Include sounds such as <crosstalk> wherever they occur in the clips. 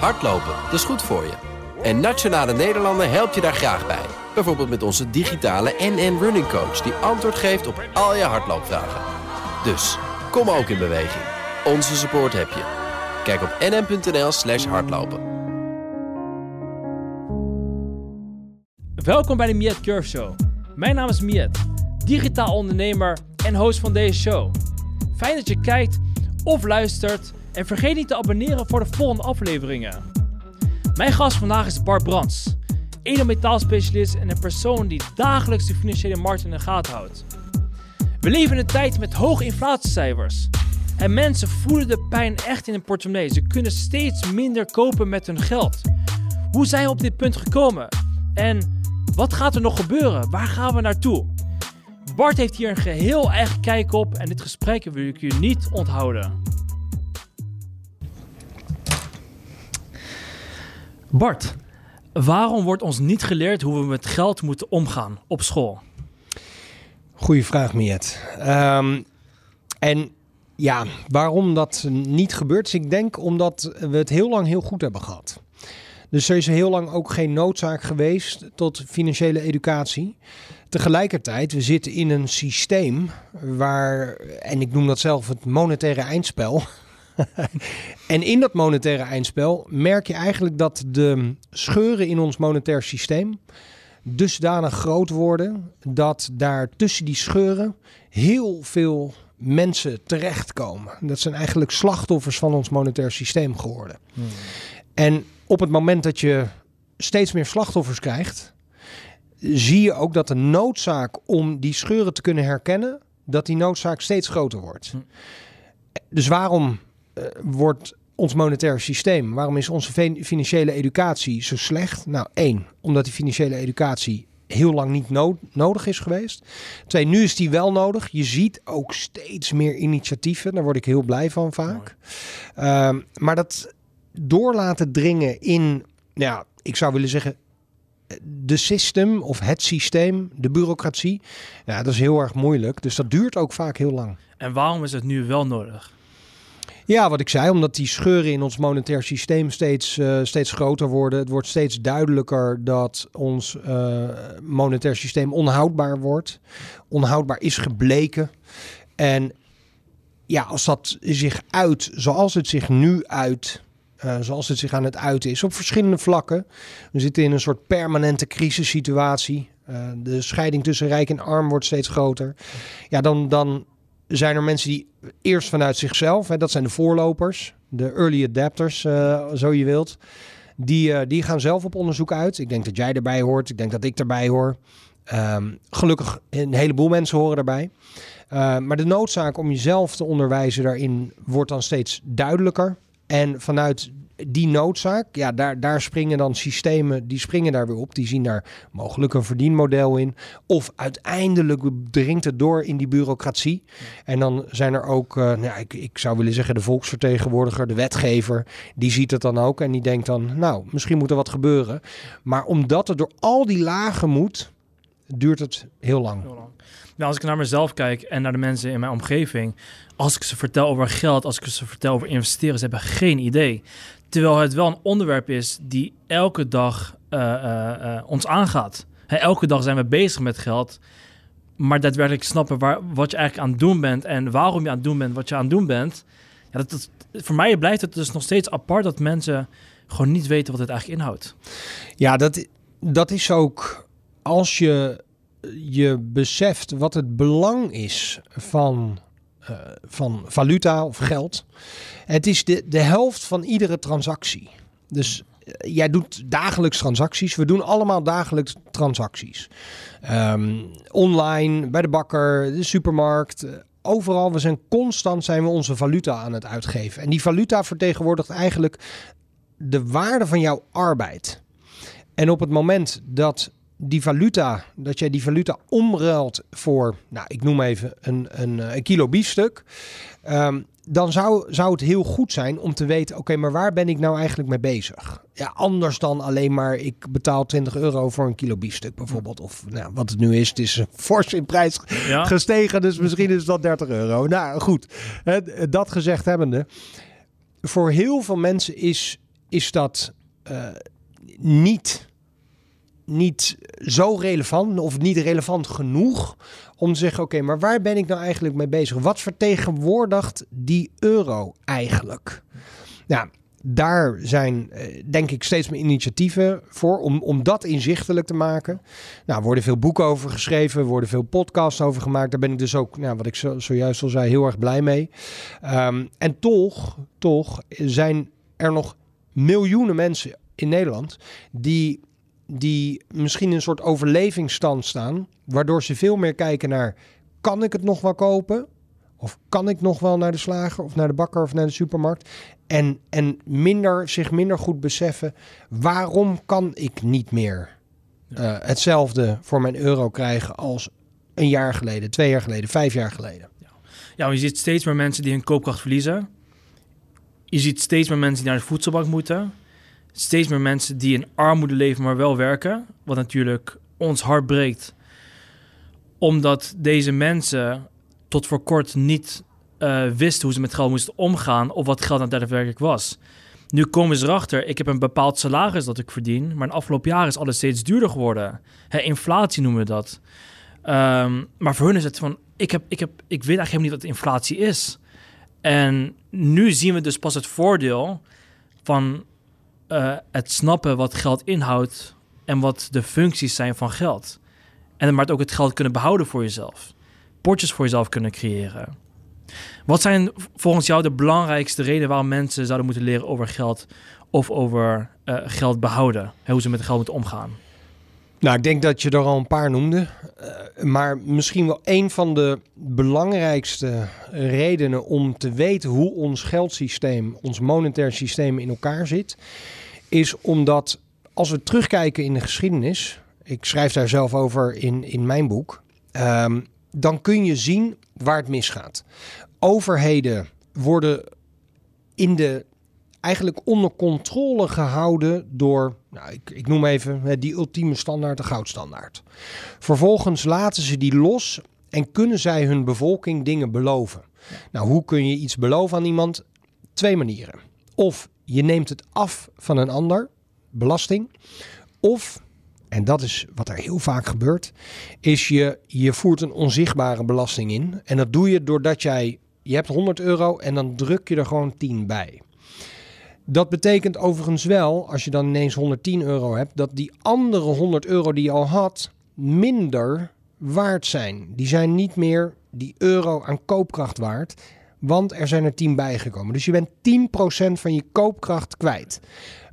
Hardlopen, dat is goed voor je. En Nationale Nederlanden helpt je daar graag bij. Bijvoorbeeld met onze digitale NN Running Coach... die antwoord geeft op al je hardloopvragen. Dus, kom ook in beweging. Onze support heb je. Kijk op nn.nl slash hardlopen. Welkom bij de Miet Curve Show. Mijn naam is Miet, digitaal ondernemer en host van deze show. Fijn dat je kijkt of luistert en vergeet niet te abonneren voor de volgende afleveringen. Mijn gast vandaag is Bart Brands, edelmetaalspecialist en een persoon die dagelijks de financiële markt in de gaten houdt. We leven in een tijd met hoge inflatiecijfers. En mensen voelen de pijn echt in hun portemonnee. Ze kunnen steeds minder kopen met hun geld. Hoe zijn we op dit punt gekomen? En wat gaat er nog gebeuren? Waar gaan we naartoe? Bart heeft hier een geheel eigen kijk op en dit gesprek wil ik je niet onthouden. Bart, waarom wordt ons niet geleerd hoe we met geld moeten omgaan op school? Goeie vraag, Miet. Ehm, en ja, waarom dat niet gebeurt, ik denk omdat we het heel lang heel goed hebben gehad. Dus er is heel lang ook geen noodzaak geweest tot financiële educatie. Tegelijkertijd, we zitten in een systeem waar, en ik noem dat zelf het monetaire eindspel. <laughs> en in dat monetaire eindspel merk je eigenlijk dat de scheuren in ons monetair systeem dusdanig groot worden dat daar tussen die scheuren heel veel mensen terechtkomen. Dat zijn eigenlijk slachtoffers van ons monetair systeem geworden. Hmm. En op het moment dat je steeds meer slachtoffers krijgt, zie je ook dat de noodzaak om die scheuren te kunnen herkennen, dat die noodzaak steeds groter wordt. Hm. Dus waarom uh, wordt ons monetair systeem, waarom is onze financiële educatie zo slecht? Nou, één, omdat die financiële educatie heel lang niet nodig is geweest. Twee, nu is die wel nodig. Je ziet ook steeds meer initiatieven. Daar word ik heel blij van vaak. Uh, maar dat door laten dringen in, ja, ik zou willen zeggen, de system of het systeem, de bureaucratie. Ja, dat is heel erg moeilijk. Dus dat duurt ook vaak heel lang. En waarom is het nu wel nodig? Ja, wat ik zei, omdat die scheuren in ons monetair systeem steeds, uh, steeds groter worden. Het wordt steeds duidelijker dat ons uh, monetair systeem onhoudbaar wordt. Onhoudbaar is gebleken. En ja, als dat zich uit zoals het zich nu uit, uh, zoals het zich aan het uiten is, op verschillende vlakken. We zitten in een soort permanente crisissituatie. Uh, de scheiding tussen rijk en arm wordt steeds groter. Ja, dan, dan zijn er mensen die eerst vanuit zichzelf, hè, dat zijn de voorlopers, de early adapters, uh, zo je wilt. Die, uh, die gaan zelf op onderzoek uit. Ik denk dat jij erbij hoort. Ik denk dat ik erbij hoor. Um, gelukkig een heleboel mensen horen erbij. Uh, maar de noodzaak om jezelf te onderwijzen daarin wordt dan steeds duidelijker. En vanuit die noodzaak, ja, daar, daar springen dan systemen, die springen daar weer op. Die zien daar mogelijk een verdienmodel in. Of uiteindelijk dringt het door in die bureaucratie. En dan zijn er ook, uh, nou, ik, ik zou willen zeggen, de volksvertegenwoordiger, de wetgever, die ziet het dan ook en die denkt dan, nou, misschien moet er wat gebeuren. Maar omdat het door al die lagen moet, duurt het. Heel lang. Nou, als ik naar mezelf kijk en naar de mensen in mijn omgeving, als ik ze vertel over geld, als ik ze vertel over investeren, ze hebben geen idee. Terwijl het wel een onderwerp is die elke dag uh, uh, ons aangaat. elke dag zijn we bezig met geld. Maar daadwerkelijk snappen waar, wat je eigenlijk aan het doen bent en waarom je aan het doen bent wat je aan het doen bent. Ja, dat, voor mij blijft het dus nog steeds apart dat mensen gewoon niet weten wat het eigenlijk inhoudt. Ja, dat, dat is ook als je je beseft wat het belang is van uh, van valuta of geld. Het is de, de helft van iedere transactie. Dus uh, jij doet dagelijks transacties. We doen allemaal dagelijks transacties. Um, online, bij de bakker, de supermarkt. Uh, overal, we zijn constant zijn we onze valuta aan het uitgeven. En die valuta vertegenwoordigt eigenlijk de waarde van jouw arbeid. En op het moment dat die valuta, dat jij die valuta omruilt voor, nou, ik noem even een, een, een kilo biefstuk. Um, dan zou, zou het heel goed zijn om te weten, oké, maar waar ben ik nou eigenlijk mee bezig? Ja, anders dan alleen maar ik betaal 20 euro voor een kilo biefstuk bijvoorbeeld. Of nou, wat het nu is, het is fors in prijs gestegen, dus misschien is dat 30 euro. Nou goed, dat gezegd hebbende, voor heel veel mensen is is dat uh, niet, niet zo relevant of niet relevant genoeg om te zeggen: oké, maar waar ben ik nou eigenlijk mee bezig? Wat vertegenwoordigt die euro eigenlijk? Ja, daar zijn eh, denk ik steeds meer initiatieven voor om, om dat inzichtelijk te maken. Nou, worden veel boeken over geschreven, worden veel podcasts over gemaakt. Daar ben ik dus ook, nou, wat ik zo, zojuist al zei, heel erg blij mee. Um, en toch, toch zijn er nog miljoenen mensen in Nederland die, die misschien in een soort overlevingsstand staan, waardoor ze veel meer kijken naar kan ik het nog wel kopen? Of kan ik nog wel naar de slager of naar de bakker of naar de supermarkt? En, en minder, zich minder goed beseffen waarom kan ik niet meer uh, hetzelfde voor mijn euro krijgen als een jaar geleden, twee jaar geleden, vijf jaar geleden. Ja, ja je ziet steeds meer mensen die hun koopkracht verliezen. Je ziet steeds meer mensen die naar de voedselbank moeten. Steeds meer mensen die in armoede leven, maar wel werken. Wat natuurlijk ons hart breekt. Omdat deze mensen tot voor kort niet uh, wisten hoe ze met geld moesten omgaan of wat geld nou daadwerkelijk was. Nu komen ze erachter, ik heb een bepaald salaris dat ik verdien, maar in de afgelopen jaren is alles steeds duurder geworden. Hè, inflatie noemen we dat. Um, maar voor hun is het van, ik, heb, ik, heb, ik weet eigenlijk helemaal niet wat inflatie is. En nu zien we dus pas het voordeel van uh, het snappen wat geld inhoudt en wat de functies zijn van geld. En maar ook het geld kunnen behouden voor jezelf. Potjes voor jezelf kunnen creëren. Wat zijn volgens jou de belangrijkste redenen waarom mensen zouden moeten leren over geld of over uh, geld behouden? Hoe ze met geld moeten omgaan? Nou, ik denk dat je er al een paar noemde. Uh, maar misschien wel een van de belangrijkste redenen om te weten hoe ons geldsysteem, ons monetair systeem in elkaar zit, is omdat als we terugkijken in de geschiedenis, ik schrijf daar zelf over in, in mijn boek, um, dan kun je zien waar het misgaat. Overheden worden in de eigenlijk onder controle gehouden door, nou, ik, ik noem even die ultieme standaard, de goudstandaard. Vervolgens laten ze die los en kunnen zij hun bevolking dingen beloven. Nou, hoe kun je iets beloven aan iemand? Twee manieren. Of je neemt het af van een ander, belasting. Of en dat is wat er heel vaak gebeurt, is je, je voert een onzichtbare belasting in. En dat doe je doordat jij, je hebt 100 euro en dan druk je er gewoon 10 bij. Dat betekent overigens wel, als je dan ineens 110 euro hebt, dat die andere 100 euro die je al had, minder waard zijn. Die zijn niet meer die euro aan koopkracht waard, want er zijn er 10 bijgekomen. Dus je bent 10% van je koopkracht kwijt.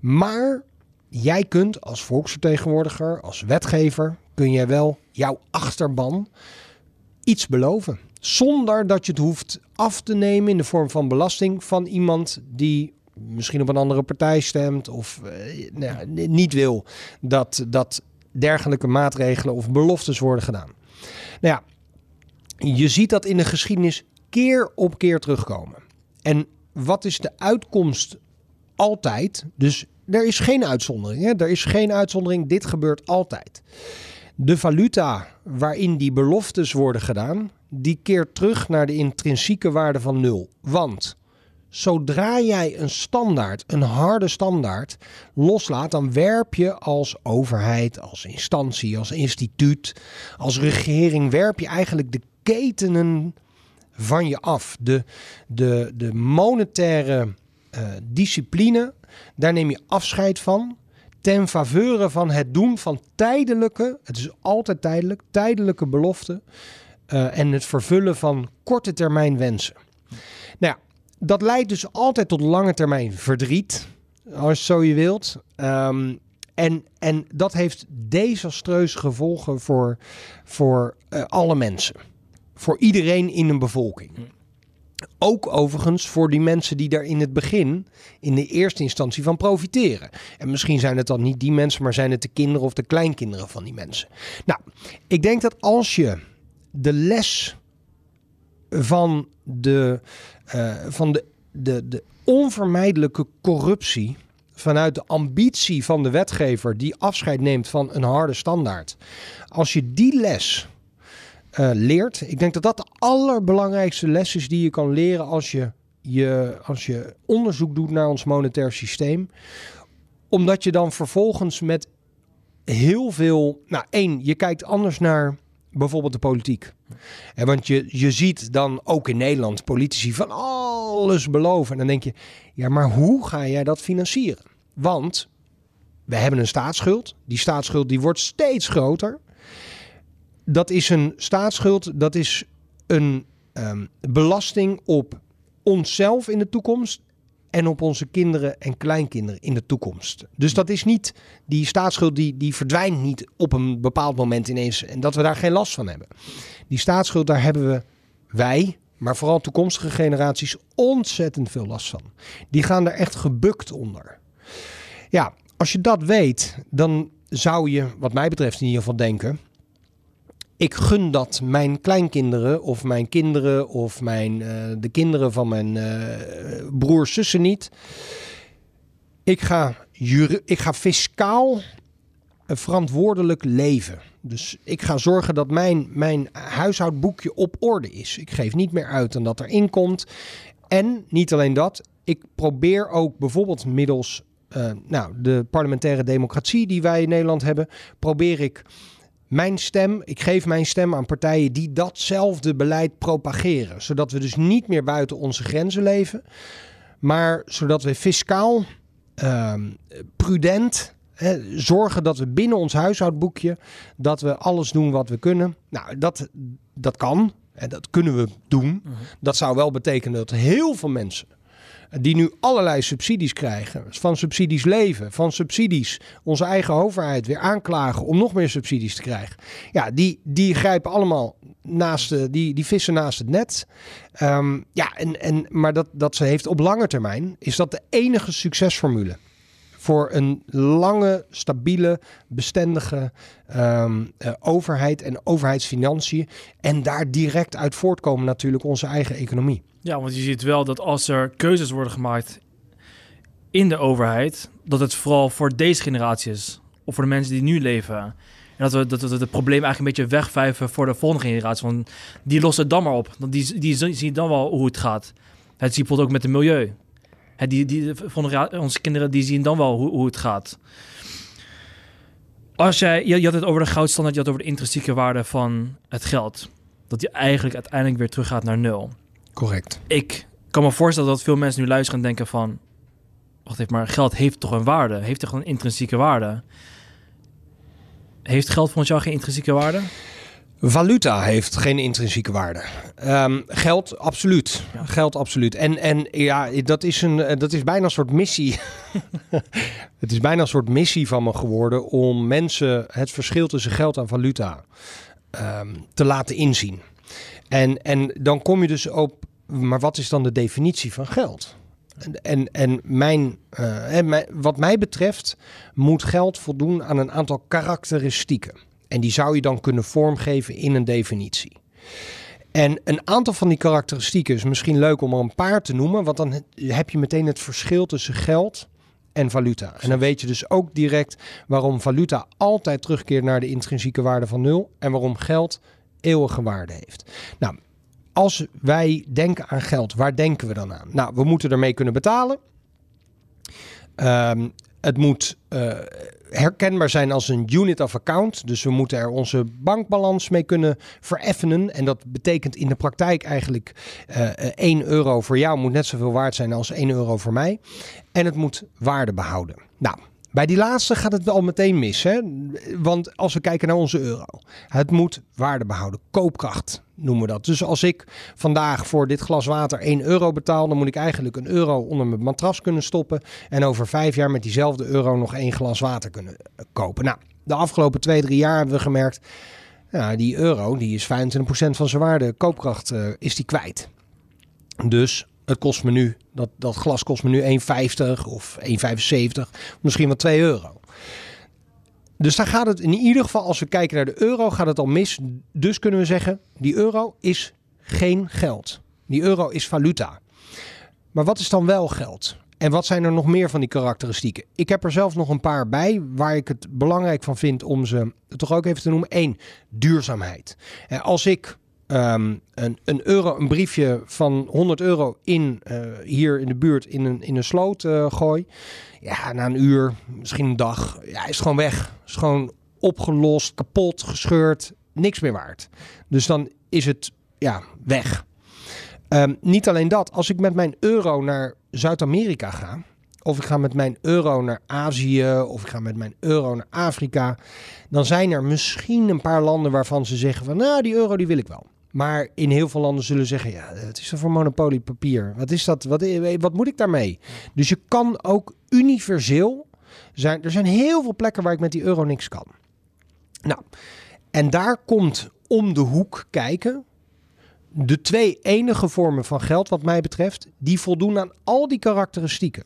Maar jij kunt als volksvertegenwoordiger, als wetgever, kun je wel jouw achterban iets beloven. Zonder dat je het hoeft af te nemen in de vorm van belasting van iemand die misschien op een andere partij stemt of eh, nou niet wil dat, dat dergelijke maatregelen of beloftes worden gedaan. Nou ja, je ziet dat in de geschiedenis keer op keer terugkomen. En wat is de uitkomst altijd? Dus er is geen uitzondering. Hè? Er is geen uitzondering. Dit gebeurt altijd. De valuta waarin die beloftes worden gedaan, die keert terug naar de intrinsieke waarde van nul. Want zodra jij een standaard, een harde standaard, loslaat, dan werp je als overheid, als instantie, als instituut, als regering, werp je eigenlijk de ketenen van je af. De, de, de monetaire uh, discipline daar neem je afscheid van ten faveur van het doen van tijdelijke, het is altijd tijdelijk, tijdelijke beloften uh, en het vervullen van korte termijn wensen. Dat leidt dus altijd tot lange termijn verdriet, als zo je wilt. Um, en, en dat heeft desastreuze gevolgen voor, voor uh, alle mensen. Voor iedereen in een bevolking. Ook overigens voor die mensen die daar in het begin, in de eerste instantie van profiteren. En misschien zijn het dan niet die mensen, maar zijn het de kinderen of de kleinkinderen van die mensen. Nou, ik denk dat als je de les van de, uh, van de, de, de onvermijdelijke corruptie vanuit de ambitie van de wetgever die afscheid neemt van een harde standaard. Als je die les uh, leert. Ik denk dat dat de allerbelangrijkste les is die je kan leren als je je, als je onderzoek doet naar ons monetair systeem. Omdat je dan vervolgens met heel veel. Nou, één, je kijkt anders naar bijvoorbeeld de politiek. En want je, je ziet dan ook in Nederland politici van alles beloven. En dan denk je, ja, maar hoe ga jij dat financieren? Want we hebben een staatsschuld. Die staatsschuld die wordt steeds groter. Dat is een staatsschuld, dat is een um, belasting op onszelf in de toekomst en op onze kinderen en kleinkinderen in de toekomst. Dus dat is niet die staatsschuld die, die verdwijnt niet op een bepaald moment ineens en dat we daar geen last van hebben. Die staatsschuld, daar hebben we wij, maar vooral toekomstige generaties ontzettend veel last van. Die gaan er echt gebukt onder. Ja, als je dat weet, dan zou je, wat mij betreft in ieder geval, denken: ik gun dat mijn kleinkinderen of mijn kinderen of mijn, uh, de kinderen van mijn uh, broers, zussen niet. Ik ga, ik ga fiscaal verantwoordelijk leven. Dus ik ga zorgen dat mijn, mijn huishoudboekje op orde is. Ik geef niet meer uit dan dat erin komt. En niet alleen dat, ik probeer ook bijvoorbeeld middels nou, de parlementaire democratie die wij in Nederland hebben, probeer ik mijn stem, ik geef mijn stem aan partijen die datzelfde beleid propageren. Zodat we dus niet meer buiten onze grenzen leven, maar zodat we fiscaal uh, prudent hè, zorgen dat we binnen ons huishoudboekje, dat we alles doen wat we kunnen. Nou, dat, dat kan en dat kunnen we doen. Mhm. Dat zou wel betekenen dat heel veel mensen die nu allerlei subsidies krijgen, van subsidies leven, van subsidies onze eigen overheid weer aanklagen om nog meer subsidies te krijgen. Ja, die, die grijpen allemaal naast de, die, die vissen naast het net. Um, ja, en, en, maar dat, dat ze heeft op lange termijn, is dat de enige succesformule voor een lange, stabiele, bestendige um, uh, overheid en overheidsfinanciën. En daar direct uit voortkomen natuurlijk onze eigen economie. Ja, want je ziet wel dat als er keuzes worden gemaakt in de overheid, dat het vooral voor deze generatie is. Of voor de mensen die nu leven. En dat we, dat we het probleem eigenlijk een beetje wegvijven voor de volgende generatie. Want die lossen het dan maar op. Die, die zien dan wel hoe het gaat. Het bijvoorbeeld ook met het milieu. Die, die, onze kinderen die zien dan wel hoe, hoe het gaat. Als jij, je, je had het over de goudstandaard, je had het over de intrinsieke waarde van het geld. Dat die eigenlijk uiteindelijk weer teruggaat naar nul. Correct. Ik kan me voorstellen dat veel mensen nu luisteren en denken van... Wacht even, maar geld heeft toch een waarde? Heeft toch een intrinsieke waarde? Heeft geld volgens jou geen intrinsieke waarde? Valuta heeft geen intrinsieke waarde. Um, geld, absoluut. Geld, absoluut. En, en ja, dat is, een, dat is bijna een soort missie. <laughs> het is bijna een soort missie van me geworden om mensen het verschil tussen geld en valuta um, te laten inzien. En, en dan kom je dus op, maar wat is dan de definitie van geld? En, en, en mijn, uh, wat mij betreft moet geld voldoen aan een aantal karakteristieken. En die zou je dan kunnen vormgeven in een definitie. En een aantal van die karakteristieken is misschien leuk om er een paar te noemen, want dan heb je meteen het verschil tussen geld en valuta. En dan weet je dus ook direct waarom valuta altijd terugkeert naar de intrinsieke waarde van nul en waarom geld eeuwige waarde heeft. Nou, als wij denken aan geld, waar denken we dan aan? Nou, we moeten ermee kunnen betalen. Um, het moet uh, herkenbaar zijn als een unit of account. Dus we moeten er onze bankbalans mee kunnen vereffenen. En dat betekent in de praktijk eigenlijk uh, eh, 1 euro voor jou moet net zoveel waard zijn als 1 euro voor mij. En het moet waarde behouden. Nou, bij die laatste gaat het al meteen mis. Hè? Want als we kijken naar onze euro. Het moet waarde behouden. Koopkracht noemen we dat. Dus als ik vandaag voor dit glas water 1 euro betaal. Dan moet ik eigenlijk een euro onder mijn matras kunnen stoppen. En over vijf jaar met diezelfde euro nog één glas water kunnen eh, kopen. Nou, de afgelopen twee, drie jaar hebben we gemerkt. Die euro die is 25% van zijn waarde. Koopkracht uh, is die kwijt. Dus het kost me nu, dat, dat glas kost me nu 1,50 of 1,75, misschien wel 2 euro. Dus daar gaat het in ieder geval, als we kijken naar de euro, gaat het al mis. Dus kunnen we zeggen, die euro is geen geld. Die euro is valuta. Maar wat is dan wel geld? En wat zijn er nog meer van die karakteristieken? Ik heb er zelf nog een paar bij waar ik het belangrijk van vind om ze toch ook even te noemen. Eén, duurzaamheid. Als ik ehm, een, een, euro, een briefje van 100 euro in, eh, hier in de buurt in een, in een sloot uh, gooi. Ja, na een uur, misschien een dag, ja, is gewoon weg. Is gewoon opgelost, kapot, gescheurd, niks meer waard. Dus dan is het ja, weg. Um, niet alleen dat, als ik met mijn euro naar Zuid-Amerika ga, of ik ga met mijn euro naar Azië, of ik ga met mijn euro naar Afrika, dan zijn er misschien een paar landen waarvan ze zeggen van, nou, die euro die wil ik wel. Maar in heel veel landen zullen zeggen, ja, het is er voor monopoliepapier. Wat is dat? Wat, wat moet ik daarmee? Dus je kan ook universeel zijn. Er zijn heel veel plekken waar ik met die euro niks kan. Nou, en daar komt om de hoek kijken de twee enige vormen van geld, wat mij betreft, die voldoen aan al die karakteristieken.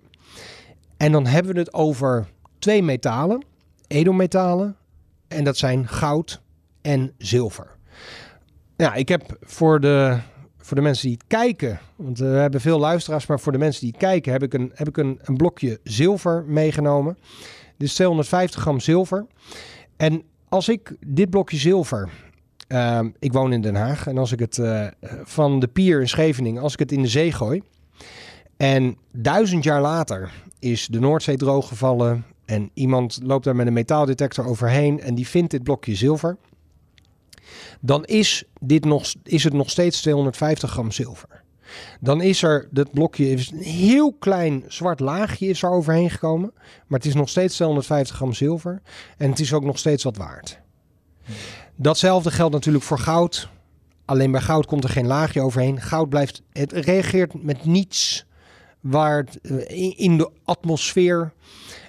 En dan hebben we het over twee metalen, edelmetalen, en dat zijn goud en zilver. Ja, ik heb voor de, voor de mensen die kijken, want we hebben veel luisteraars, maar voor de mensen die kijken heb ik een, heb ik een, een blokje zilver meegenomen. Dit is 250 gram zilver. En als ik dit blokje zilver Ehm, ik woon in Den Haag en als ik het uh, van de pier in Scheveningen, als ik het in de zee gooi. En duizend jaar later is de Noordzee drooggevallen en iemand loopt daar met een metaaldetector overheen en die vindt dit blokje zilver. Dan is, dit nog, is het nog steeds 250 gram zilver. Dan is er, dat blokje is een heel klein zwart laagje is er overheen gekomen. Maar het is nog steeds 250 gram zilver. En het is ook nog steeds wat waard. Datzelfde geldt natuurlijk voor goud. Alleen bij goud komt er geen laagje overheen. Goud blijft, het reageert met niets waar eh, in de atmosfeer.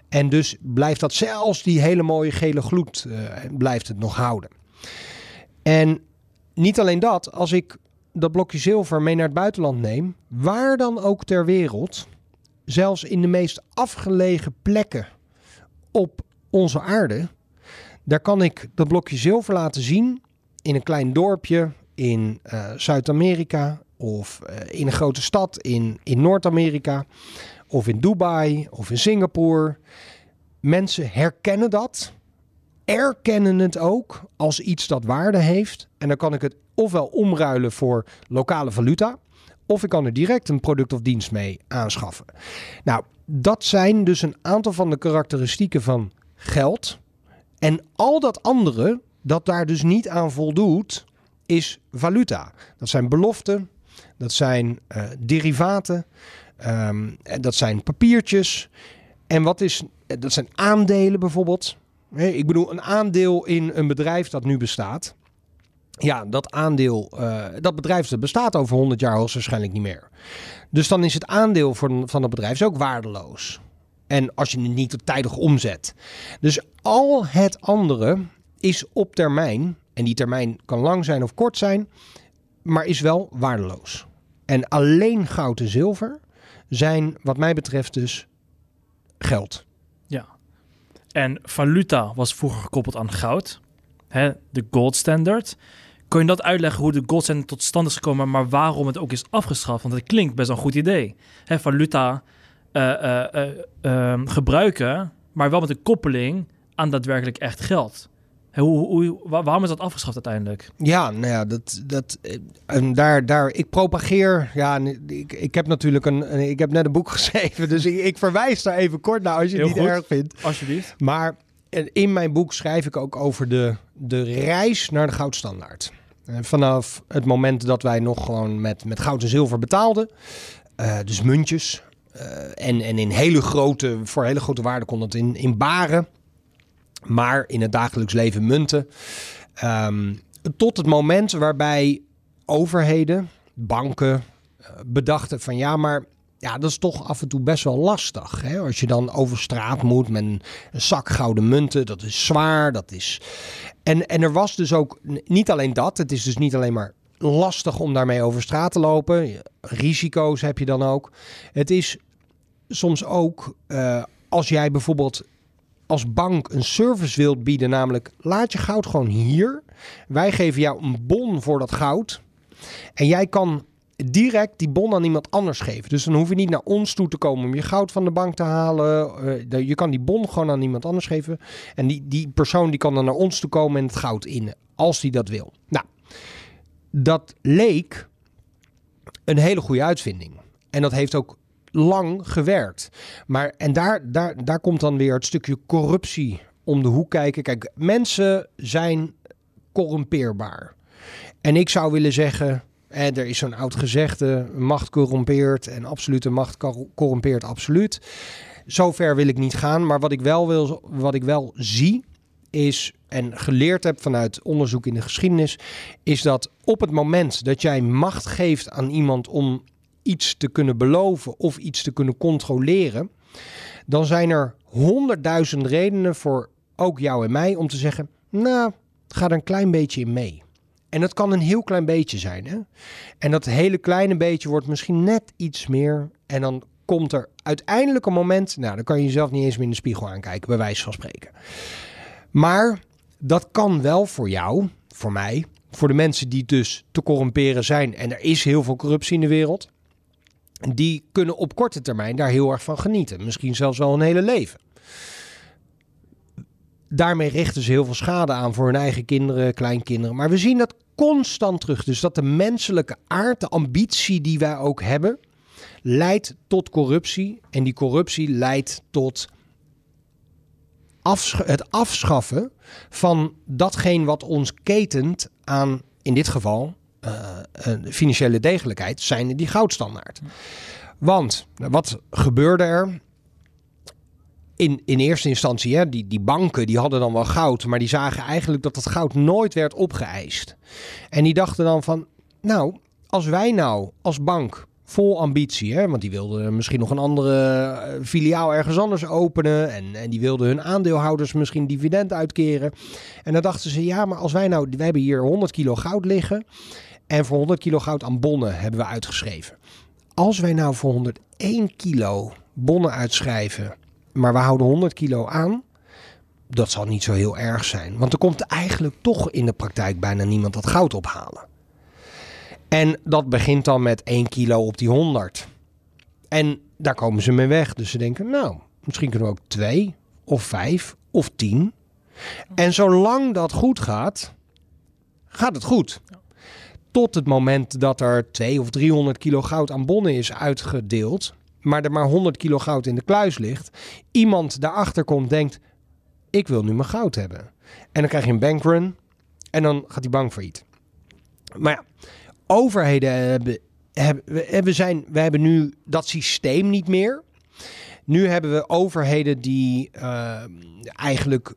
En dus blijft dat zelfs die hele mooie gele gloed uh, blijft het nog houden. En niet alleen dat, als ik dat blokje zilver mee naar het buitenland neem, waar dan ook ter wereld, zelfs in de meest afgelegen plekken op onze aarde, daar kan ik dat blokje zilver laten zien in een klein dorpje in uh, Zuid-Amerika of uh, in een grote stad in, in Noord-Amerika of in Dubai of in Singapore. Mensen herkennen dat, erkennen het ook als iets dat waarde heeft. En dan kan ik het ofwel omruilen voor lokale valuta, of ik kan er direct een product of dienst mee aanschaffen. Nou, dat zijn dus een aantal van de karakteristieken van geld en al dat andere, dat daar dus niet aan voldoet, is valuta. Dat zijn beloften, dat zijn uh, derivaten, um, dat zijn papiertjes. En wat is, dat zijn aandelen bijvoorbeeld. Ik bedoel, een aandeel in een bedrijf dat nu bestaat. Ja, dat aandeel, uh, dat bedrijf dat bestaat over 100 jaar hoogstwaarschijnlijk niet meer. Dus dan is het aandeel van, van het bedrijf ook waardeloos. En als je het niet tijdig omzet. Dus al het andere is op termijn, en die termijn kan lang zijn of kort zijn, maar is wel waardeloos. En alleen goud en zilver zijn, wat mij betreft, dus geld. En valuta was vroeger gekoppeld aan goud, hè, de gold standard. Kun je dat uitleggen hoe de gold standard tot stand is gekomen, maar waarom het ook is afgeschaft? Want het klinkt best wel een goed idee. Hè, valuta uh, uh, gebruiken, maar wel met een koppeling aan daadwerkelijk echt geld. Hoe, hoe, waarom is dat afgeschaft uiteindelijk? Ja, nou ja, dat, dat, en daar, daar, ik propageer, ja, ik, ik heb natuurlijk een, ik heb net een boek <laughs> geschreven, dus ik, ik verwijs daar even kort naar als je het niet erg vindt. Alsjeblieft. Maar in mijn boek schrijf ik ook over de, de reis naar de goudstandaard. Vanaf het moment dat wij nog gewoon met, met goud en zilver betaalden, uh, dus muntjes, uh, en, en in hele grote, voor hele grote waarde kon het in, in baren. Maar in het dagelijks leven munten. Um, tot het moment waarbij overheden, banken, uh, bedachten van ja, maar ja, dat is toch af en toe best wel lastig. Hè? Als je dan over straat moet met een, zak gouden munten, dat is zwaar. Dat is... En, en er was dus ook niet alleen dat. Het is dus niet alleen maar lastig om daarmee over straat te lopen. Risico's heb je dan ook. Het is soms ook uh, als jij bijvoorbeeld als bank een service wilt bieden, namelijk laat je goud gewoon hier. Wij geven jou een bon voor dat goud. En jij kan direct die bon aan iemand anders geven. Dus dan hoef je niet naar ons toe te komen om je goud van de bank te halen. Uh, je kan die bon gewoon aan iemand anders geven. En die, die persoon die kan dan naar ons toe komen en het goud in, als die dat wil. Nou, dat leek een hele goede uitvinding. En dat heeft ook lang gewerkt. Maar en daar, daar, daar komt dan weer het stukje corruptie om de hoek kijken. Kijk, mensen zijn corrumpeerbaar. En ik zou willen zeggen, eh, er is zo'n oud gezegde, macht corrumpeert en absolute macht cor- corrumpeert absoluut. Zover wil ik niet gaan, maar wat ik wel, wil, wat ik wel zie is, en geleerd heb vanuit onderzoek in de geschiedenis, is dat op het moment dat jij macht geeft aan iemand om iets te kunnen beloven of iets te kunnen controleren, dan zijn er honderdduizend redenen voor ook jou en mij om te zeggen, nou, ga er een klein beetje in mee. En dat kan een heel klein beetje zijn. Hè? En dat hele kleine beetje wordt misschien net iets meer. En dan komt er uiteindelijk een moment. Nou, dan kan je jezelf niet eens meer in de spiegel aankijken, bij wijze van spreken. Maar dat kan wel voor jou, voor mij, voor de mensen die dus te corrumperen zijn. En er is heel veel corruptie in de wereld. Die kunnen op korte termijn daar heel erg van genieten. Misschien zelfs wel een hele leven. Daarmee richten ze heel veel schade aan voor hun eigen kinderen, kleinkinderen. Maar we zien dat constant terug. Dus dat de menselijke aard, de ambitie die wij ook hebben, leidt tot corruptie. En die corruptie leidt tot het afschaffen van datgene wat ons ketent aan, in dit geval, financiële degelijkheid, zijn die goudstandaard. Want wat gebeurde er? In, in eerste instantie, hè, die, die banken die hadden dan wel goud, maar die zagen eigenlijk dat dat goud nooit werd opgeëist. En die dachten dan van, nou, als wij nou als bank vol ambitie. Hè? Want die wilden misschien nog een andere filiaal ergens anders openen. En, en die wilden hun aandeelhouders misschien dividend uitkeren. En dan dachten ze, ja, maar als wij nou, we hebben hier 100 kilo goud liggen. En voor 100 kilo goud aan bonnen hebben we uitgeschreven. Als wij nou voor 101 kilo bonnen uitschrijven, maar we houden 100 kilo aan. Dat zal niet zo heel erg zijn. Want er komt eigenlijk toch in de praktijk bijna niemand dat goud ophalen. En dat begint dan met 1 kilo op die 100. En daar komen ze mee weg. Dus ze denken, nou, misschien kunnen we ook 2 of 5 of 10. En zolang dat goed gaat, gaat het goed. Tot het moment dat er 2 of 300 kilo goud aan bonnen is uitgedeeld, maar er maar 100 kilo goud in de kluis ligt. Iemand daarachter komt, denkt, ik wil nu mijn goud hebben. En dan krijg je een bankrun en dan gaat die bank failliet. Maar ja, overheden hebben, hebben, we, zijn, we hebben nu dat systeem niet meer. Nu hebben we overheden die uh, eigenlijk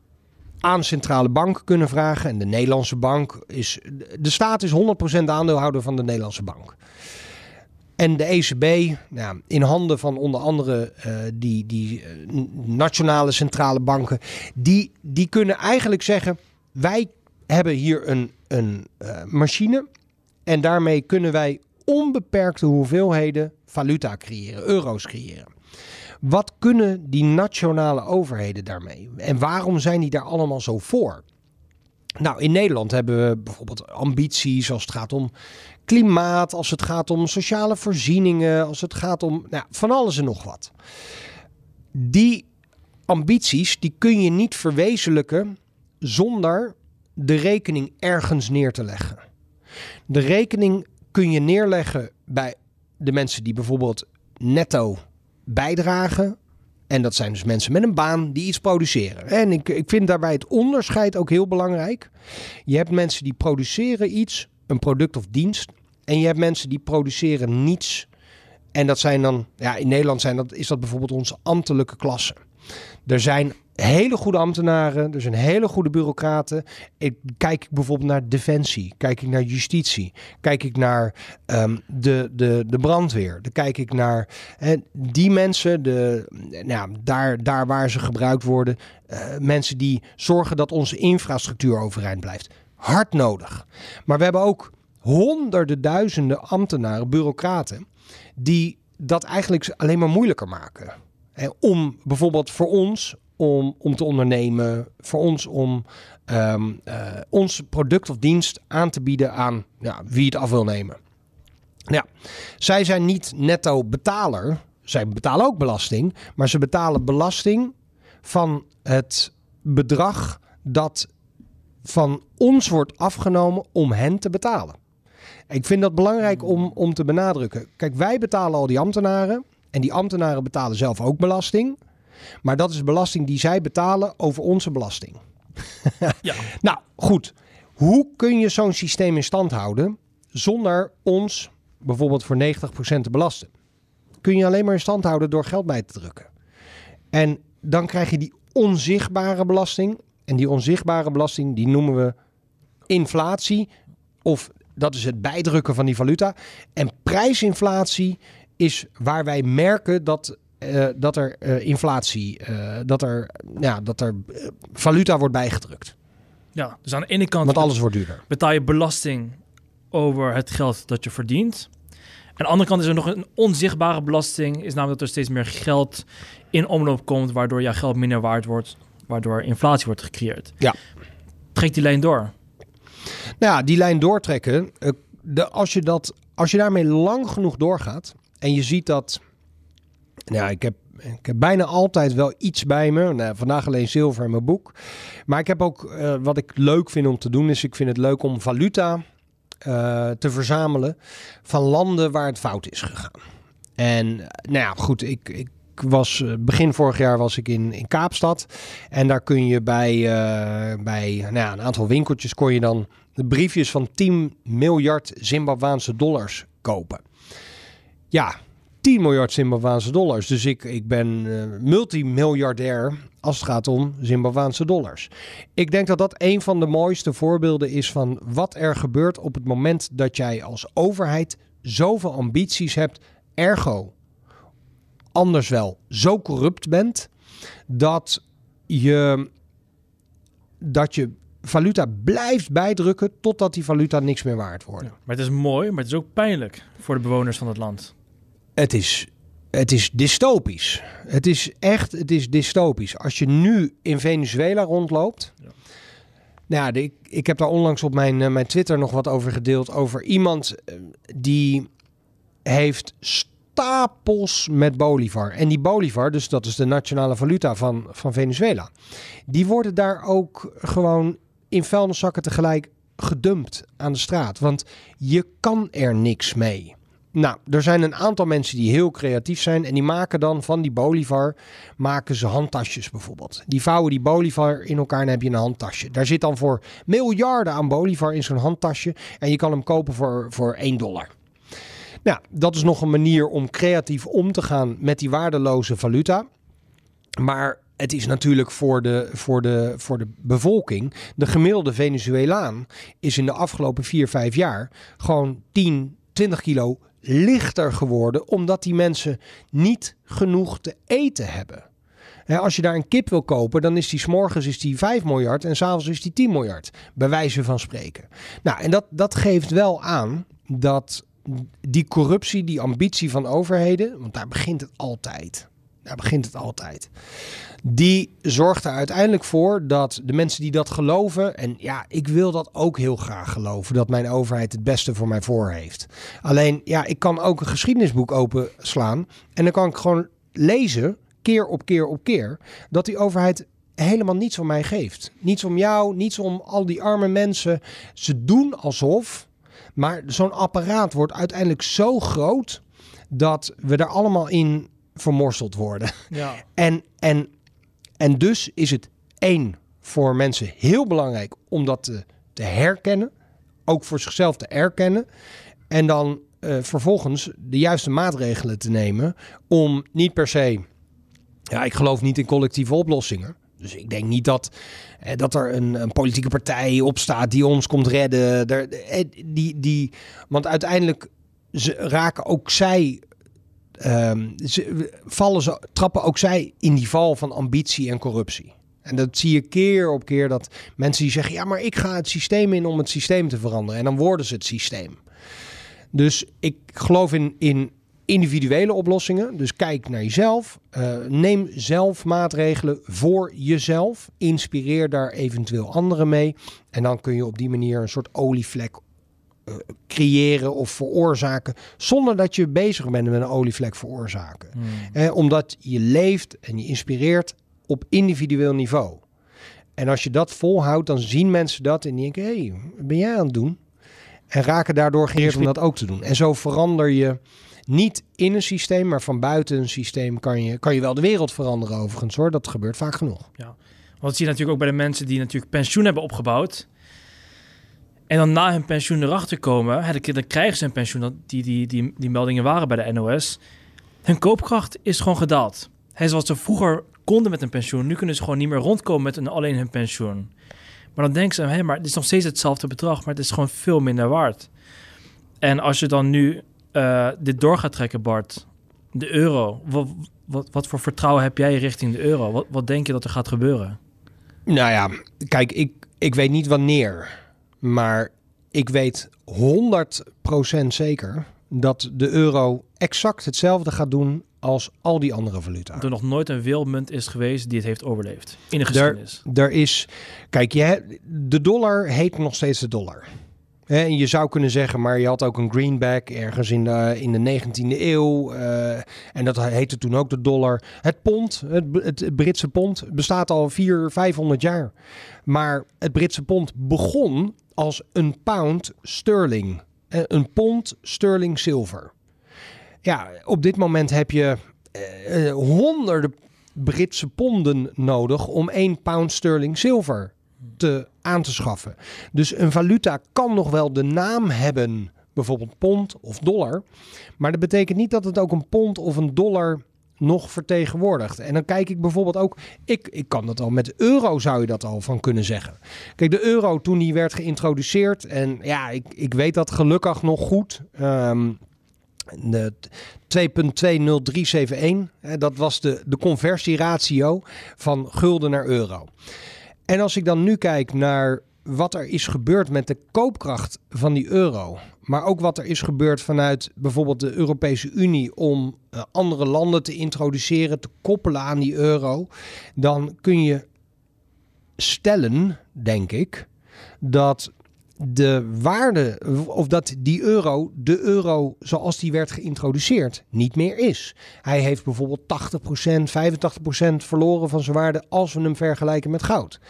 aan centrale banken kunnen vragen. En de Nederlandse bank is. De staat is 100% aandeelhouder van de Nederlandse bank. En de ECB, nou, in handen van onder andere uh, die, die uh, nationale centrale banken, die, die kunnen eigenlijk zeggen: wij hebben hier een, een uh, machine en daarmee kunnen wij onbeperkte hoeveelheden valuta creëren, euro's creëren. Wat kunnen die nationale overheden daarmee? En waarom zijn die daar allemaal zo voor? Nou, in Nederland hebben we bijvoorbeeld ambities als het gaat om klimaat, als het gaat om sociale voorzieningen, als het gaat om nou, van alles en nog wat. Die ambities die kun je niet verwezenlijken zonder de rekening ergens neer te leggen. De rekening kun je neerleggen bij de mensen die bijvoorbeeld netto bijdragen. En dat zijn dus mensen met een baan die iets produceren. En ik, ik vind daarbij het onderscheid ook heel belangrijk. Je hebt mensen die produceren iets, een product of dienst. En je hebt mensen die produceren niets. En dat zijn dan, ja, in Nederland zijn dat, is dat bijvoorbeeld onze ambtelijke klasse. Er zijn hele goede ambtenaren, er zijn hele goede bureaucraten. Ik, kijk ik bijvoorbeeld naar defensie, kijk ik naar justitie, kijk ik naar um, de, de, de brandweer, dan kijk ik naar hè, die mensen, de, nou, daar, daar waar ze gebruikt worden, uh, mensen die zorgen dat onze infrastructuur overeind blijft. Hard nodig. Maar we hebben ook honderden duizenden ambtenaren, bureaucraten, die dat eigenlijk alleen maar moeilijker maken. En om bijvoorbeeld voor ons om, om te ondernemen, voor ons om um, ons product of dienst aan te bieden aan ja, wie het af wil nemen. Ja, zij zijn niet netto betaler. Zij betalen ook belasting, maar ze betalen belasting van het bedrag dat van ons wordt afgenomen om hen te betalen. Ik vind dat belangrijk om, om te benadrukken. Kijk, wij betalen al die ambtenaren. En die ambtenaren betalen zelf ook belasting. Maar dat is belasting die zij betalen over onze belasting. <laughs> Ja. Nou, goed. Hoe kun je zo'n systeem in stand houden zonder ons bijvoorbeeld voor 90% te belasten? Kun je alleen maar in stand houden door geld bij te drukken. En dan krijg je die onzichtbare belasting. En die onzichtbare belasting, die noemen we inflatie. Of dat is het bijdrukken van die valuta. En prijsinflatie is waar wij merken dat, eh, dat er eh, inflatie, eh, dat er, ja, dat er valuta wordt bijgedrukt. Ja, dus aan de ene kant Want alles wordt duurder. betaal je belasting over het geld dat je verdient. Aan de andere kant is er nog een onzichtbare belasting. Is namelijk dat er steeds meer geld in omloop komt, waardoor jouw geld minder waard wordt, waardoor inflatie wordt gecreëerd. Ja. Trek die lijn door. Nou ja, die lijn doortrekken. de, als, je dat, als je daarmee lang genoeg doorgaat en je ziet dat. Nou, ik heb, ik heb bijna altijd wel iets bij me. Nou, vandaag alleen zilver in mijn boek. Maar ik heb ook eh, wat ik leuk vind om te doen, is ik vind het leuk om valuta eh, te verzamelen van landen waar het fout is gegaan. En eh, nou ja, goed, ik, ik was begin vorig jaar was ik in, in Kaapstad. En daar kun je bij, bij nou ja, een aantal winkeltjes kon je dan de briefjes van 10 miljard Zimbabwaanse dollars kopen. Ja, 10 miljard Zimbabwaanse dollars. Dus ik, ik ben eh, multimiljardair als het gaat om Zimbabwaanse dollars. Ik denk dat dat een van de mooiste voorbeelden is van wat er gebeurt op het moment dat jij als overheid zoveel ambities hebt, ergo anders wel zo corrupt bent dat je, dat je valuta blijft bijdrukken totdat die valuta niks meer waard wordt. Maar het is mooi, maar het is ook pijnlijk voor de bewoners van het land. Het is, het is dystopisch. Het is echt, het is dystopisch. Als je nu in Venezuela rondloopt. Ja. Nou ik, ik heb daar onlangs op mijn, eh, mijn Twitter nog wat over gedeeld. Over iemand eh, die heeft stapels met bolivar. En die bolivar, dus dat is de nationale valuta van, van Venezuela. Die worden daar ook gewoon in vuilniszakken tegelijk gedumpt aan de straat. Want je kan er niks mee. Nou, er zijn een aantal mensen die heel creatief zijn en die maken dan van die bolivar maken ze handtasjes bijvoorbeeld. Die vouwen die bolivar in elkaar en heb je een handtasje. Daar zit dan voor miljarden aan bolivar in zo'n handtasje en je kan hem kopen voor, voor 1 dollar. Nou, dat is nog een manier om creatief om te gaan met die waardeloze valuta. Maar het is natuurlijk voor de, voor, de, voor de bevolking. De gemiddelde Venezuelaan is in de afgelopen 4, 5 jaar gewoon 10, 20 kilo lichter geworden. Omdat die mensen niet genoeg te eten hebben. Als je daar een kip wil kopen, dan is die s'morgens is die 5 miljard en s'avonds is die 10 miljard. Bij wijze van spreken. Nou, en dat, dat geeft wel aan dat die corruptie, die ambitie van overheden, want daar begint het altijd. Daar begint het altijd. Die zorgt er uiteindelijk voor dat de mensen die dat geloven, en ja, ik wil dat ook heel graag geloven, dat mijn overheid het beste voor mij voor heeft. Alleen, ja, ik kan ook een geschiedenisboek openslaan en dan kan ik gewoon lezen, keer op keer op keer, dat die overheid helemaal niets om mij geeft. Niets om jou, niets om al die arme mensen. Ze doen alsof, maar zo'n apparaat wordt uiteindelijk zo groot dat we er allemaal in vermorseld worden. Ja. <laughs> En, en, en dus is het één voor mensen heel belangrijk om dat te, te herkennen. Ook voor zichzelf te erkennen. En dan eh, vervolgens de juiste maatregelen te nemen om niet per se. Ja, ik geloof niet in collectieve oplossingen. Dus ik denk niet dat, eh, dat er een, een politieke partij opstaat die ons komt redden. Er, eh, die, die, want uiteindelijk ze raken ook zij Ehm, ze, vallen ze, trappen ook zij in die val van ambitie en corruptie. En dat zie je keer op keer dat mensen die zeggen: ja, maar ik ga het systeem in om het systeem te veranderen. En dan worden ze het systeem. Dus ik geloof in, in individuele oplossingen. Dus kijk naar jezelf. Eh, neem zelf maatregelen voor jezelf. Inspireer daar eventueel anderen mee. En dan kun je op die manier een soort olievlek creëren of veroorzaken. Zonder dat je bezig bent met een olievlek veroorzaken. Hmm. Eh, omdat je leeft en je inspireert op individueel niveau. En als je dat volhoudt, dan zien mensen dat en denken: hé, hey, wat ben jij aan het doen? En raken daardoor geïnteresseerd om dat ook te doen. En zo verander je niet in een systeem, maar van buiten een systeem kan je, kan je wel de wereld veranderen overigens hoor. Dat gebeurt vaak genoeg. Ja. Want dat zie je natuurlijk ook bij de mensen die natuurlijk pensioen hebben opgebouwd. En dan na hun pensioen erachter komen, hè, dan krijgen ze pensioen. Die, die, die, die meldingen waren bij de NOS. Hun koopkracht is gewoon gedaald. Hè, zoals ze vroeger konden met een pensioen, nu kunnen ze gewoon niet meer rondkomen met een, alleen hun pensioen. Maar dan denken ze, hé, maar het is nog steeds hetzelfde bedrag, maar het is gewoon veel minder waard. En als je dan nu uh, dit door gaat trekken, Bart, de euro, wat, wat, wat voor vertrouwen heb jij richting de euro? Wat, wat denk je dat er gaat gebeuren? Nou ja, kijk, ik, ik weet niet wanneer, maar ik weet 100% zeker dat de euro exact hetzelfde gaat doen als al die andere valuta. Er nog nooit een wereldmunt is geweest die het heeft overleefd in de geschiedenis. Er, er is, kijk, je, de dollar heet nog steeds de dollar. En je zou kunnen zeggen, maar je had ook een greenback ergens in de, in de 19e eeuw. Uh, en dat heette toen ook de dollar. Het pond, het, het Britse pond, bestaat al 400, 500 jaar. Maar het Britse pond begon als een pound sterling. Een pond sterling zilver. Ja, op dit moment heb je uh, honderden Britse ponden nodig om één pound sterling zilver te, aan te schaffen. Dus een valuta kan nog wel de naam hebben, bijvoorbeeld pond of dollar. Maar dat betekent niet dat het ook een pond of een dollar nog vertegenwoordigt. En dan kijk ik bijvoorbeeld ook, ik, ik kan dat al met euro zou je dat al van kunnen zeggen. Kijk, de euro toen die werd geïntroduceerd, en ja, ik, ik weet dat gelukkig nog goed. Um, de 2.20371, dat was de, de conversieratio van gulden naar euro. En als ik dan nu kijk naar wat er is gebeurd met de koopkracht van die euro, maar ook wat er is gebeurd vanuit bijvoorbeeld de Europese Unie om uh, andere landen te introduceren, te koppelen aan die euro, dan kun je stellen, denk ik, dat de waarde, of dat die euro, de euro zoals die werd geïntroduceerd, niet meer is. Hij heeft bijvoorbeeld 80%, 85% verloren van zijn waarde als we hem vergelijken met goud.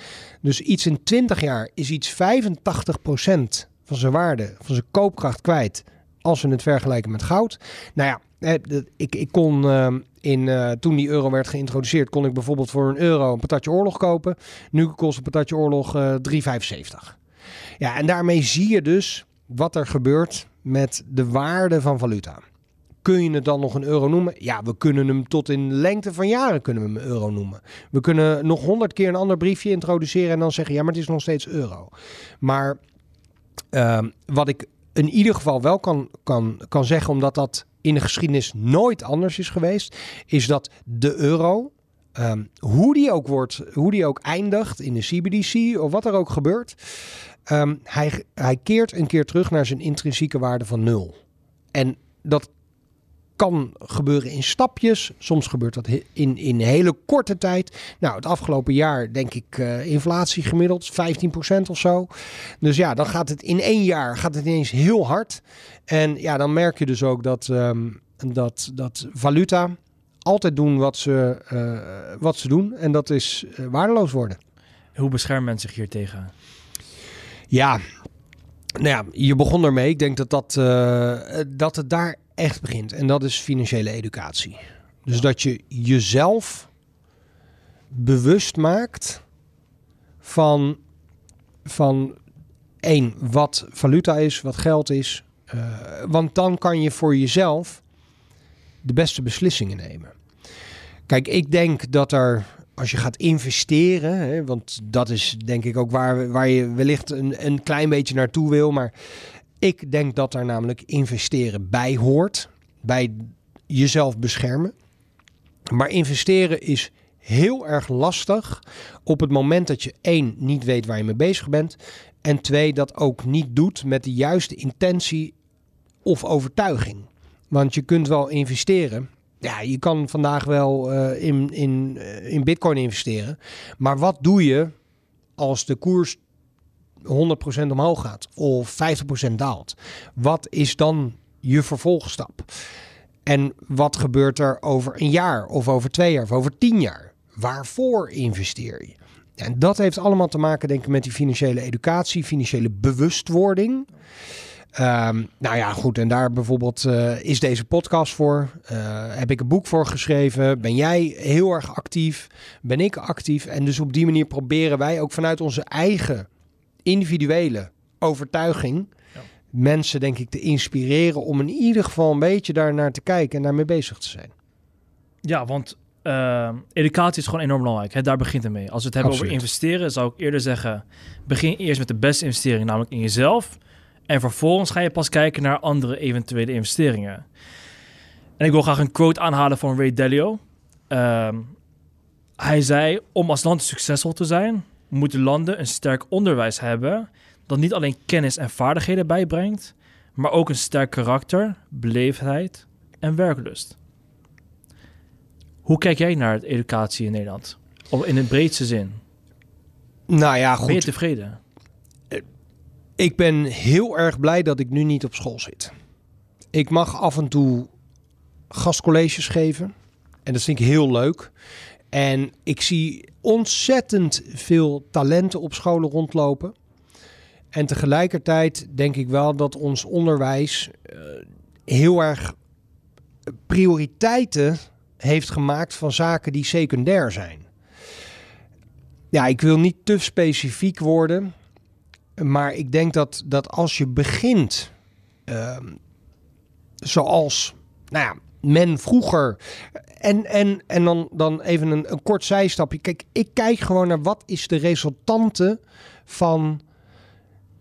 Dus iets in 20 jaar is iets 85% van zijn waarde, van zijn koopkracht kwijt als we het vergelijken met goud. Nou ja, ik, ik kon ehm, in, uh, toen die euro werd geïntroduceerd, kon ik bijvoorbeeld voor een euro een patatje oorlog kopen. Nu kost een patatje oorlog uh, eh, 3,75. Ja, en daarmee zie je dus wat er gebeurt met de waarde van valuta. Kun je het dan nog een euro noemen? Ja, we kunnen hem tot in lengte van jaren kunnen we euro noemen. We kunnen nog honderd keer een ander briefje introduceren en dan zeggen, ja, maar het is nog steeds euro. Maar uh, wat ik in ieder geval wel kan, kan, kan zeggen, omdat dat in de geschiedenis nooit anders is geweest, is dat de euro, um, hoe die ook wordt, hoe die ook eindigt in de CBDC of wat er ook gebeurt, Um, hij, hij keert een keer terug naar zijn intrinsieke waarde van nul. En dat kan gebeuren in stapjes. Soms gebeurt dat in, in hele korte tijd. Nou, het afgelopen jaar denk ik uh, inflatie gemiddeld 15% of zo. Dus ja, dan gaat het in één jaar gaat het ineens heel hard. En ja, dan merk je dus ook dat, um, dat, dat valuta altijd doen wat ze, uh, wat ze doen. En dat is uh, waardeloos worden. Hoe beschermt men zich hier tegen? Ja, nou ja, je begon ermee. Ik denk dat, dat, uh, dat het daar echt begint. En dat is financiële educatie. Dus dat je jezelf bewust maakt van, van één, wat valuta is, wat geld is. Uh, want dan kan je voor jezelf de beste beslissingen nemen. Kijk, ik denk dat er als je gaat investeren, hè, want dat is denk ik ook waar, waar je wellicht een, een klein beetje naartoe wil. Maar ik denk dat daar namelijk investeren bij hoort. Bij jezelf beschermen. Maar investeren is heel erg lastig op het moment dat je één niet weet waar je mee bezig bent. En twee, dat ook niet doet met de juiste intentie of overtuiging. Want je kunt wel investeren, ja, je kan vandaag wel uh, in, in, uh, in bitcoin investeren. Maar wat doe je als de koers 100% omhoog gaat of 50% daalt? Wat is dan je vervolgstap? En wat gebeurt er over een jaar of over twee jaar of over tien jaar? Waarvoor investeer je? En dat heeft allemaal te maken, denk ik, met die financiële educatie, financiële bewustwording. Ehm, nou ja, goed. En daar bijvoorbeeld eh, is deze podcast voor. Eh, heb ik een boek voor geschreven. Ben jij heel erg actief? Ben ik actief? En dus op die manier proberen wij ook vanuit onze eigen individuele overtuiging Ja. mensen, denk ik, te inspireren om in ieder geval een beetje daar naar te kijken en daarmee bezig te zijn. Ja, want eh, educatie is gewoon enorm belangrijk. Hè? Daar begint het mee. Als we het hebben Absoluut. over investeren, zou ik eerder zeggen... begin eerst met de beste investering, namelijk in jezelf. En vervolgens ga je pas kijken naar andere eventuele investeringen. En ik wil graag een quote aanhalen van Ray Dalio. Ehm, hij zei, om als land succesvol te zijn... moeten landen een sterk onderwijs hebben... dat niet alleen kennis en vaardigheden bijbrengt... maar ook een sterk karakter, beleefdheid en werklust. Hoe kijk jij naar de educatie in Nederland? Of in de breedste zin. Nou ja, Ben je goed. tevreden? Ik ben heel erg blij dat ik nu niet op school zit. Ik mag af en toe gastcolleges geven. En dat vind ik heel leuk. En ik zie ontzettend veel talenten op scholen rondlopen. En tegelijkertijd denk ik wel dat ons onderwijs eh, heel erg prioriteiten heeft gemaakt van zaken die secundair zijn. Ja, ik wil niet te specifiek worden. Maar ik denk dat, dat als je begint ehm, zoals nou ja, men vroeger. En, en, en dan, dan even een, een kort zijstapje. Kijk, ik kijk gewoon naar wat is de resultante van,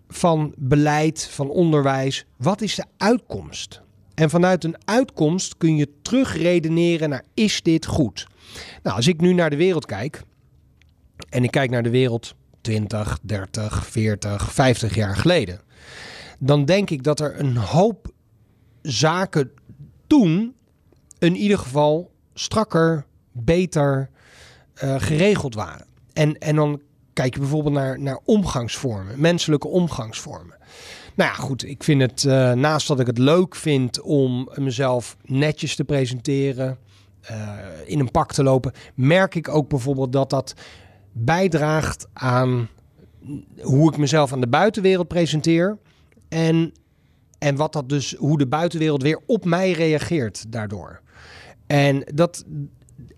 van beleid, van onderwijs. Wat is de uitkomst? En vanuit een uitkomst kun je terugredeneren naar is dit goed? Nou, als ik nu naar de wereld kijk. En ik kijk naar de wereld 20, 30, 40, 50 jaar geleden. Dan denk ik dat er een hoop zaken toen in ieder geval strakker, beter eh, geregeld waren. En, en dan kijk je bijvoorbeeld naar, naar omgangsvormen, menselijke omgangsvormen. Nou ja, goed, ik vind het, eh, naast dat ik het leuk vind om mezelf netjes te presenteren, eh, in een pak te lopen, merk ik ook bijvoorbeeld dat dat bijdraagt aan hoe ik mezelf aan de buitenwereld presenteer. En, en wat dat dus, hoe de buitenwereld weer op mij reageert daardoor. En dat,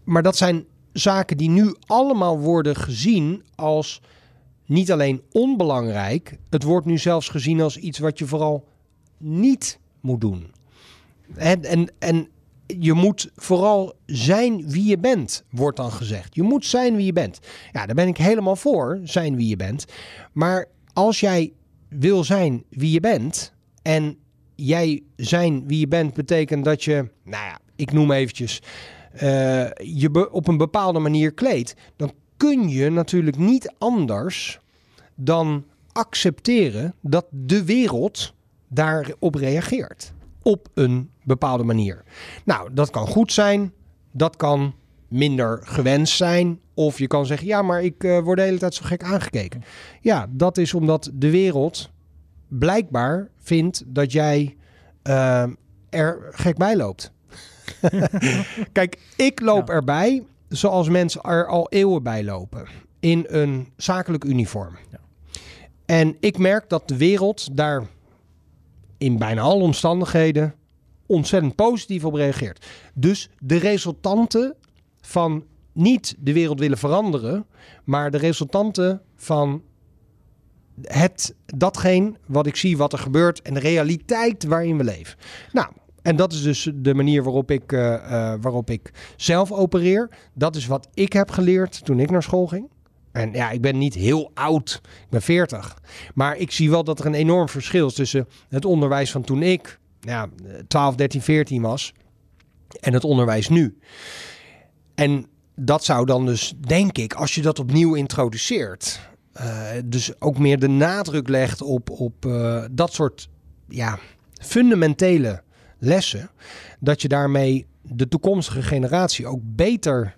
maar dat zijn zaken die nu allemaal worden gezien als niet alleen onbelangrijk. Het wordt nu zelfs gezien als iets wat je vooral niet moet doen. En, en, en je moet vooral zijn wie je bent, wordt dan gezegd. Je moet zijn wie je bent. Ja, daar ben ik helemaal voor, zijn wie je bent. Maar als jij wil zijn wie je bent en jij zijn wie je bent betekent dat je, nou ja, ik noem eventjes, eh, je op een bepaalde manier kleedt, dan kun je natuurlijk niet anders dan accepteren dat de wereld daarop reageert. Op een bepaalde manier. Nou, dat kan goed zijn, dat kan minder gewenst zijn. Of je kan zeggen, ja, maar ik eh, word de hele tijd zo gek aangekeken. Ja, dat is omdat de wereld blijkbaar vindt dat jij eh, er gek bij loopt. <laughs> Kijk, ik loop Ja. erbij zoals mensen er al eeuwen bij lopen. In een zakelijk uniform. Ja. En ik merk dat de wereld daar in bijna alle omstandigheden ontzettend positief op reageert. Dus de resultanten van niet de wereld willen veranderen, maar de resultanten van het, datgene wat ik zie, wat er gebeurt en de realiteit waarin we leven. Nou, en dat is dus de manier waarop ik, eh, eh, waarop ik zelf opereer. Dat is wat ik heb geleerd toen ik naar school ging. En ja, ik ben niet heel oud. Ik ben 40. Maar ik zie wel dat er een enorm verschil is tussen het onderwijs van toen ik ja, 12, 13, 14 was en het onderwijs nu. En dat zou dan dus, denk ik, als je dat opnieuw introduceert, eh, dus ook meer de nadruk legt op, op eh, dat soort ja, fundamentele lessen, dat je daarmee de toekomstige generatie ook beter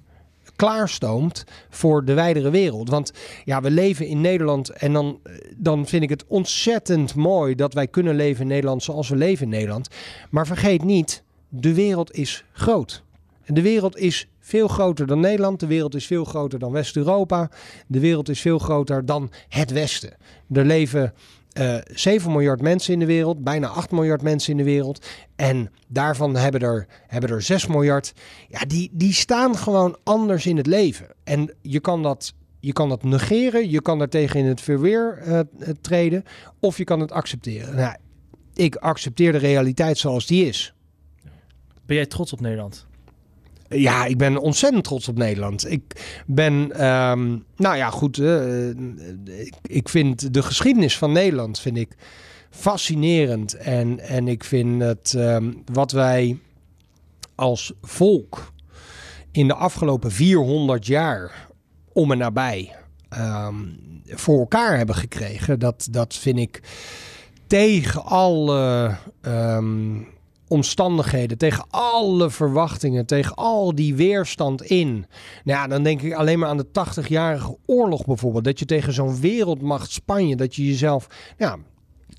klaarstoomt voor de wijdere wereld. Want ja, we leven in Nederland en dan, dan vind ik het ontzettend mooi dat wij kunnen leven in Nederland zoals we leven in Nederland. Maar vergeet niet, de wereld is groot. De wereld is veel groter dan Nederland. De wereld is veel groter dan West-Europa. De wereld is veel groter dan het Westen. Er leven eh 7 miljard mensen in de wereld, bijna 8 miljard mensen in de wereld. En daarvan hebben er, hebben er 6 miljard. Ja, die, die staan gewoon anders in het leven. En je kan dat, je kan dat negeren, je kan daartegen in het verweer eh, eh, treden, of je kan het accepteren. Nou, ik accepteer de realiteit zoals die is. Ben jij trots op Nederland? Ja, ik ben ontzettend trots op Nederland. Ik ben, ehm, nou ja, goed. eh, ik, ik vind de geschiedenis van Nederland vind ik fascinerend. En, en ik vind het ehm, wat wij als volk in de afgelopen 400 jaar om en nabij ehm, voor elkaar hebben gekregen. Dat, dat vind ik tegen alle omstandigheden, tegen alle verwachtingen, tegen al die weerstand in. Nou ja, dan denk ik alleen maar aan de 80-jarige oorlog bijvoorbeeld. Dat je tegen zo'n wereldmacht Spanje, dat je jezelf ja,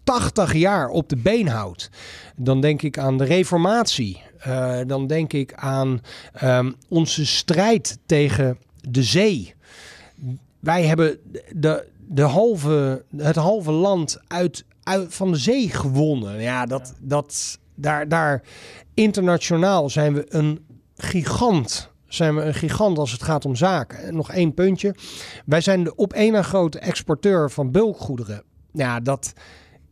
80 jaar op de been houdt. Dan denk ik aan de reformatie. Eh, dan denk ik aan ehm, onze strijd tegen de zee. Wij hebben de, de halve, het halve land uit, uit, van de zee gewonnen. Ja, dat, dat, daar, daar internationaal zijn we een gigant. Zijn we een gigant als het gaat om zaken. En nog één puntje. Wij zijn de op één na grote exporteur van bulkgoederen. Ja, dat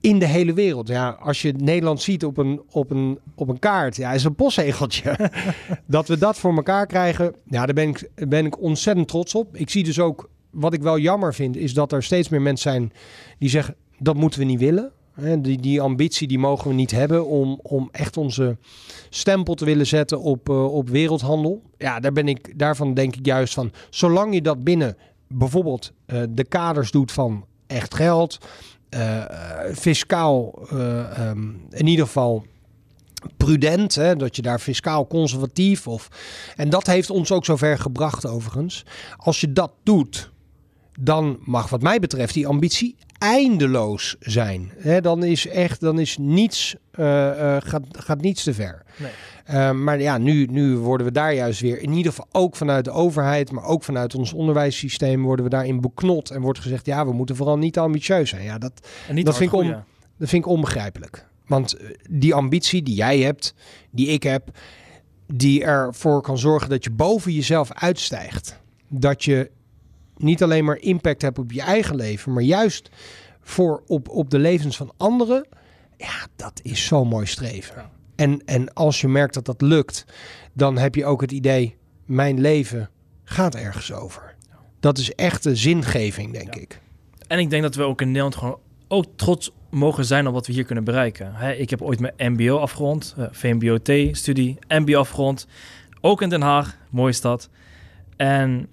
in de hele wereld. Ja, als je Nederland ziet op een, op een, op een kaart, ja, is een postzegeltje. <laughs> dat we dat voor elkaar krijgen, ja, daar ben ik, ben ik ontzettend trots op. Ik zie dus ook, wat ik wel jammer vind, is dat er steeds meer mensen zijn die zeggen, dat moeten we niet willen. Die, die ambitie die mogen we niet hebben om, om echt onze stempel te willen zetten op, eh, op wereldhandel. Ja, daar ben ik, daarvan denk ik juist van, zolang je dat binnen bijvoorbeeld eh, de kaders doet van echt geld, eh, fiscaal eh, ehm, in ieder geval prudent, hè, dat je daar fiscaal conservatief of en dat heeft ons ook zover gebracht overigens. Als je dat doet, dan mag wat mij betreft die ambitie eindeloos zijn. Hè, dan is echt, dan is niets, eh, eh, gaat, gaat niets te ver. Nee. Uh, maar ja, nu, nu worden we daar juist weer, in ieder geval ook vanuit de overheid, maar ook vanuit ons onderwijssysteem, worden we daarin beknot en wordt gezegd, ja, we moeten vooral niet te ambitieus zijn. Ja, dat, En niet Dat vind ik dat vind ik onbegrijpelijk. Want eh, die ambitie die jij hebt, die ik heb, die ervoor kan zorgen dat je boven jezelf uitstijgt. Dat je niet alleen maar impact hebt op je eigen leven, maar juist voor op, op de levens van anderen. Ja, dat is zo mooi streven. En, en als je merkt dat dat lukt, dan heb je ook het idee, mijn leven gaat ergens over. Dat is echte zingeving, denk Ja. ik. En ik denk dat we ook in Nederland gewoon ook trots mogen zijn op wat we hier kunnen bereiken. Ik heb ooit mijn MBO afgerond, eh, VMBO-T-studie, MBO afgerond. Ook in Den Haag, mooie stad. En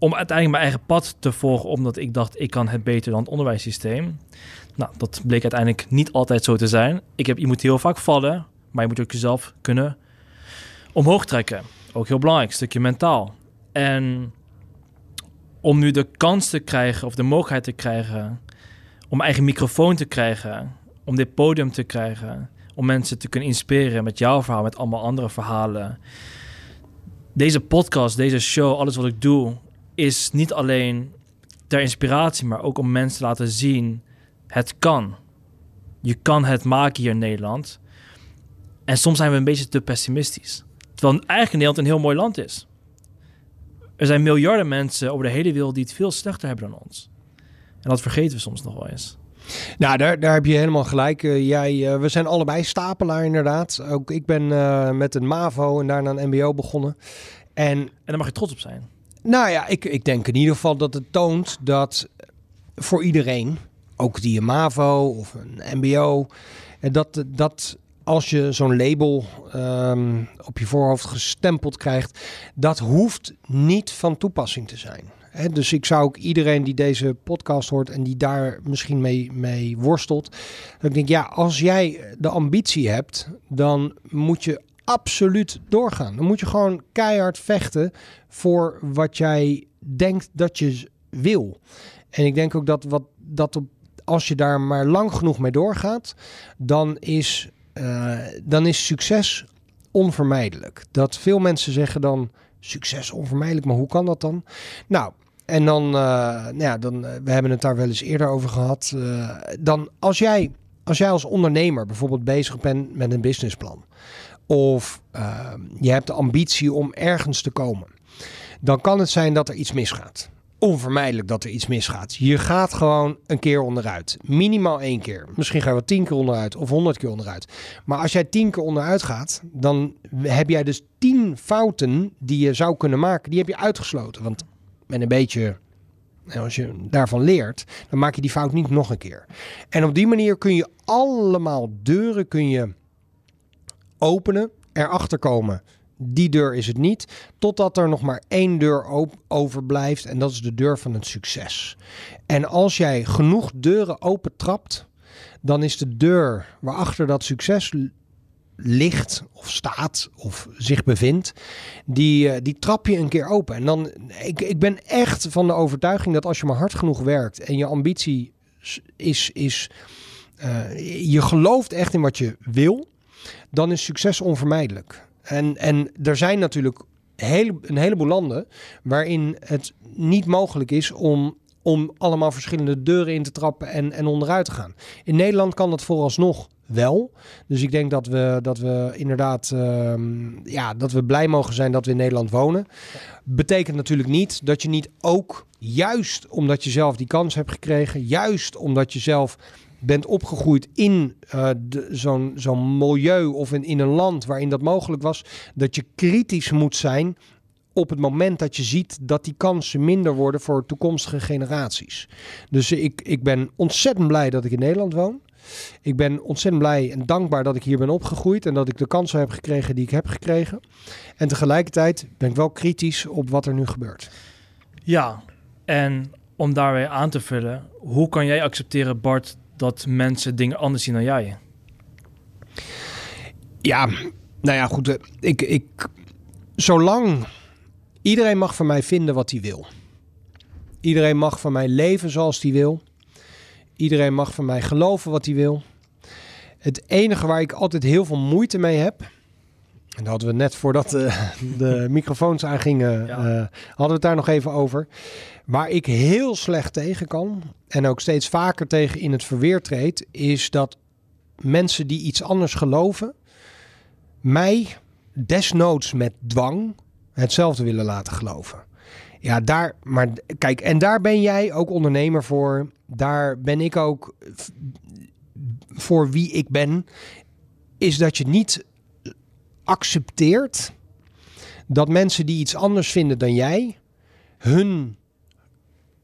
om uiteindelijk mijn eigen pad te volgen, omdat ik dacht, ik kan het beter dan het onderwijssysteem. Nou, dat bleek uiteindelijk niet altijd zo te zijn. Ik heb, je moet heel vaak vallen, maar je moet ook jezelf kunnen omhoog trekken. Ook heel belangrijk, stukje mentaal. En om nu de kans te krijgen of de mogelijkheid te krijgen om eigen microfoon te krijgen, om dit podium te krijgen, om mensen te kunnen inspireren met jouw verhaal, met allemaal andere verhalen. Deze podcast, deze show, alles wat ik doe, is niet alleen ter inspiratie, maar ook om mensen te laten zien: het kan. Je kan het maken hier in Nederland. En soms zijn we een beetje te pessimistisch. Terwijl eigenlijk Nederland een heel mooi land is. Er zijn miljarden mensen over de hele wereld die het veel slechter hebben dan ons. En dat vergeten we soms nog wel eens. Nou, daar, daar heb je helemaal gelijk. Eh, jij, eh, we zijn allebei stapelaar inderdaad. Ook ik ben eh, met een MAVO en daarna een MBO begonnen. En En daar mag je trots op zijn. Nou ja, ik, ik denk in ieder geval dat het toont dat voor iedereen, ook die een MAVO of een MBO, eh, dat, dat als je zo'n label ehm, op je voorhoofd gestempeld krijgt, dat hoeft niet van toepassing te zijn. Dus ik zou ook iedereen die deze podcast hoort en die daar misschien mee, mee worstelt, dat ik denk, ja, als jij de ambitie hebt, dan moet je absoluut doorgaan. Dan moet je gewoon keihard vechten voor wat jij denkt dat je wil. En ik denk ook dat, wat, dat op, als je daar maar lang genoeg mee doorgaat, dan is, eh, dan is succes onvermijdelijk. Dat veel mensen zeggen dan succes onvermijdelijk, maar hoe kan dat dan? Nou, En dan, uh, nou ja, dan, we hebben het daar wel eens eerder over gehad. Dan als jij, als jij als ondernemer bijvoorbeeld bezig bent met een businessplan. Of uh, je hebt de ambitie om ergens te komen. Dan kan het zijn dat er iets misgaat onvermijdelijk dat er iets misgaat. Je gaat gewoon een keer onderuit. Minimaal één keer. Misschien ga je wel tien keer onderuit of honderd keer onderuit. Maar als jij tien keer onderuit gaat, dan heb jij dus tien fouten die je zou kunnen maken. Die heb je uitgesloten. Want met een beetje als je daarvan leert, dan maak je die fout niet nog een keer. En op die manier kun je allemaal deuren kun je openen, erachter komen die deur is het niet. Totdat er nog maar één deur overblijft. En dat is de deur van het succes. En als jij genoeg deuren opentrapt. Dan is de deur waarachter dat succes ligt of staat of zich bevindt, die, eh, die trap je een keer open. En dan, ik, ik ben echt van de overtuiging dat als je maar hard genoeg werkt en je ambitie is, is uh, je gelooft echt in wat je wil, dan is succes onvermijdelijk. En, en er zijn natuurlijk een heleboel landen waarin het niet mogelijk is om, om allemaal verschillende deuren in te trappen en, en onderuit te gaan. In Nederland kan dat vooralsnog wel. Dus ik denk dat we, dat we inderdaad ehm, ja, dat we blij mogen zijn dat we in Nederland wonen. Betekent natuurlijk niet dat je niet ook, juist omdat je zelf die kans hebt gekregen, juist omdat je zelf bent opgegroeid in uh, zo'n zo'n milieu of in, in een land waarin dat mogelijk was, dat je kritisch moet zijn op het moment dat je ziet dat die kansen minder worden voor toekomstige generaties. Dus ik, ik ben ontzettend blij dat ik in Nederland woon. Ik ben ontzettend blij en dankbaar dat ik hier ben opgegroeid en dat ik de kansen heb gekregen die ik heb gekregen. En tegelijkertijd ben ik wel kritisch op wat er nu gebeurt. Ja, en om daar weer aan te vullen, hoe kan jij accepteren, Bart, dat mensen dingen anders zien dan jij? Ja, nou ja, goed. Eh, ik, ik, zolang iedereen mag van mij vinden wat hij wil. Iedereen mag van mij leven zoals hij wil. Iedereen mag van mij geloven wat hij wil. Het enige waar ik altijd heel veel moeite mee heb. En daar hadden we net voordat de, eh, <laughs> de microfoons aangingen, ja. uh, hadden we het daar nog even over. Waar ik heel slecht tegen kan, en ook steeds vaker tegen in het verweer treedt, is dat mensen die iets anders geloven, mij desnoods met dwang hetzelfde willen laten geloven. Ja, daar, maar kijk, en daar ben jij ook ondernemer voor. Daar ben ik ook voor wie ik ben. Is dat je niet accepteert dat mensen die iets anders vinden dan jij, hun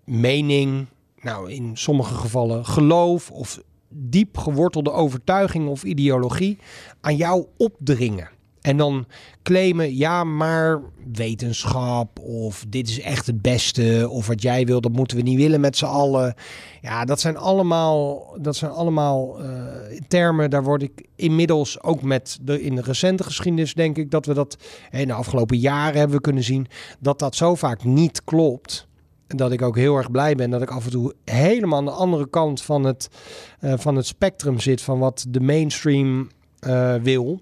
mening, nou in sommige gevallen geloof of diep gewortelde overtuiging of ideologie aan jou opdringen. En dan claimen, ja, maar wetenschap of dit is echt het beste of wat jij wil, dat moeten we niet willen met z'n allen. Ja, dat zijn allemaal, dat zijn allemaal uh, termen, daar word ik inmiddels ook met de, in de recente geschiedenis denk ik dat we dat in de afgelopen jaren hebben kunnen zien dat dat zo vaak niet klopt dat ik ook heel erg blij ben dat ik af en toe helemaal aan de andere kant van het, uh, van het spectrum zit van wat de mainstream uh, wil.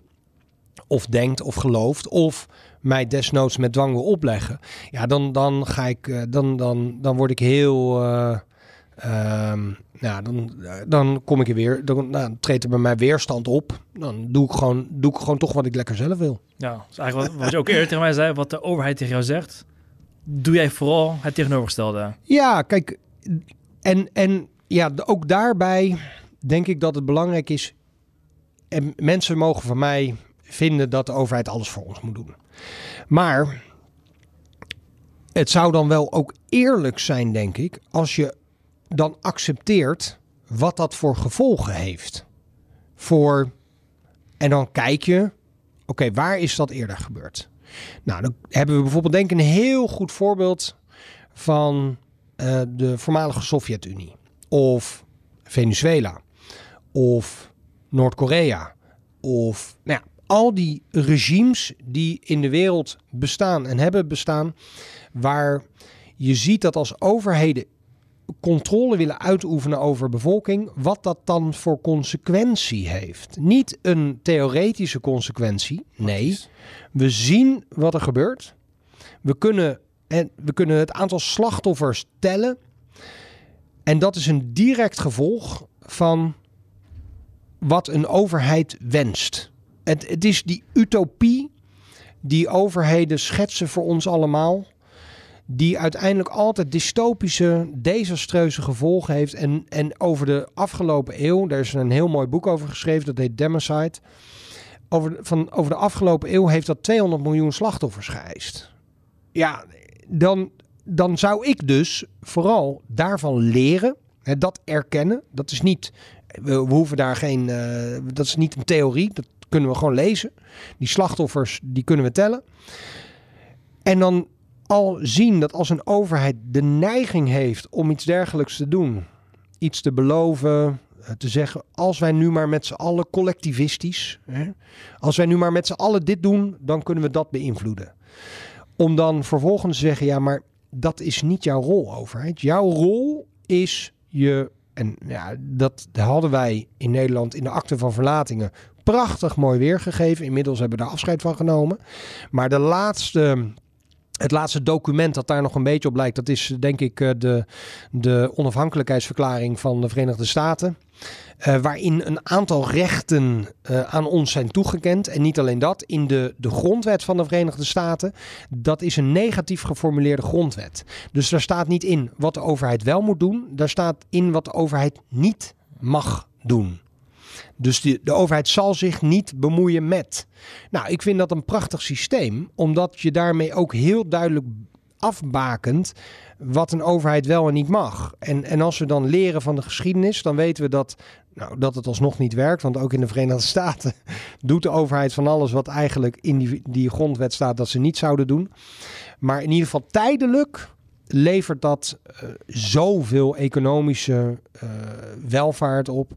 Of denkt of gelooft. Of mij desnoods met dwang wil opleggen. Ja, dan, dan ga ik. Uh, dan, dan, dan word ik heel. ja, dan, dan kom ik er weer. Dan, nou, treedt er bij mij weerstand op. Dan doe ik, gewoon, doe ik gewoon toch wat ik lekker zelf wil. Ja, is eigenlijk wat, wat je ook eerder tegen mij zei. Wat de overheid tegen jou zegt doe jij vooral het tegenovergestelde. Ja, kijk, en, en ja, ook daarbij denk ik dat het belangrijk is. En mensen mogen van mij vinden dat de overheid alles voor ons moet doen. Maar het zou dan wel ook eerlijk zijn, denk ik, als je dan accepteert wat dat voor gevolgen heeft. Voor, en dan kijk je, oké, waar is dat eerder gebeurd? Nou, dan hebben we bijvoorbeeld denk ik een heel goed voorbeeld van uh, de voormalige Sovjet-Unie. Of Venezuela. Of Noord-Korea. Of nou ja, al die regimes die in de wereld bestaan en hebben bestaan. Waar je ziet dat als overheden controle willen uitoefenen over bevolking, wat dat dan voor consequentie heeft. Niet een theoretische consequentie, nee. We zien wat er gebeurt. We kunnen En we kunnen het aantal slachtoffers tellen. En dat is een direct gevolg van wat een overheid wenst. Het, het is die utopie die overheden schetsen voor ons allemaal. Die uiteindelijk altijd dystopische, desastreuze gevolgen heeft. En, en over de afgelopen eeuw, daar is een heel mooi boek over geschreven, dat heet Democide. Over, van, over de afgelopen eeuw heeft dat 200 miljoen slachtoffers geëist. Ja, dan, dan zou ik dus vooral daarvan leren. Hè, dat erkennen. Dat is niet. We, hoeven daar geen. eh, dat is niet een theorie. Dat kunnen we gewoon lezen. Die slachtoffers, die kunnen we tellen. En dan al zien dat als een overheid de neiging heeft om iets dergelijks te doen, iets te beloven, eh, te zeggen, als wij nu maar met z'n allen collectivistisch, hè, als wij nu maar met z'n allen dit doen, dan kunnen we dat beïnvloeden. Om dan vervolgens te zeggen, ja, maar dat is niet jouw rol, overheid. Jouw rol is je, en ja, dat hadden wij in Nederland in de akte van verlatingen prachtig mooi weergegeven. Inmiddels hebben we daar afscheid van genomen. Maar de laatste het laatste document dat daar nog een beetje op lijkt, dat is denk ik eh, de, de onafhankelijkheidsverklaring van de Verenigde Staten. Eh, waarin een aantal rechten eh, aan ons zijn toegekend. En niet alleen dat, in de, de grondwet van de Verenigde Staten. Dat is een negatief geformuleerde grondwet. Dus daar staat niet in wat de overheid wel moet doen. Daar staat in wat de overheid niet mag doen. Dus de, de overheid zal zich niet bemoeien met. Nou, ik vind dat een prachtig systeem, omdat je daarmee ook heel duidelijk afbakent wat een overheid wel en niet mag. En, en als we dan leren van de geschiedenis, dan weten we dat, nou, dat het alsnog niet werkt. Want ook in de Verenigde Staten <laughs> doet de overheid van alles wat eigenlijk in die, grondwet staat dat ze niet zouden doen. Maar in ieder geval tijdelijk levert dat uh, zoveel economische uh, welvaart op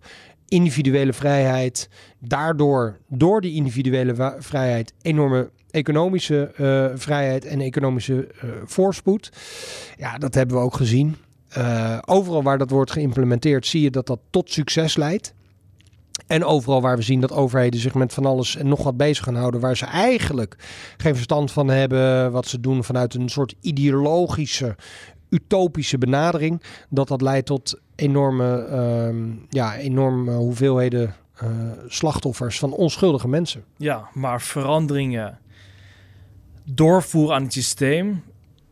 individuele vrijheid. Daardoor, door die individuele vrijheid, enorme economische uh, vrijheid en economische uh, voorspoed. Ja, dat hebben we ook gezien. Uh, overal waar dat wordt geïmplementeerd, zie je dat dat tot succes leidt. En overal waar we zien dat overheden zich met van alles en nog wat bezig gaan houden, waar ze eigenlijk geen verstand van hebben, wat ze doen vanuit een soort ideologische, utopische benadering, dat dat leidt tot enorme, uh, ja, enorme hoeveelheden uh, slachtoffers van onschuldige mensen. Ja, maar veranderingen doorvoeren aan het systeem,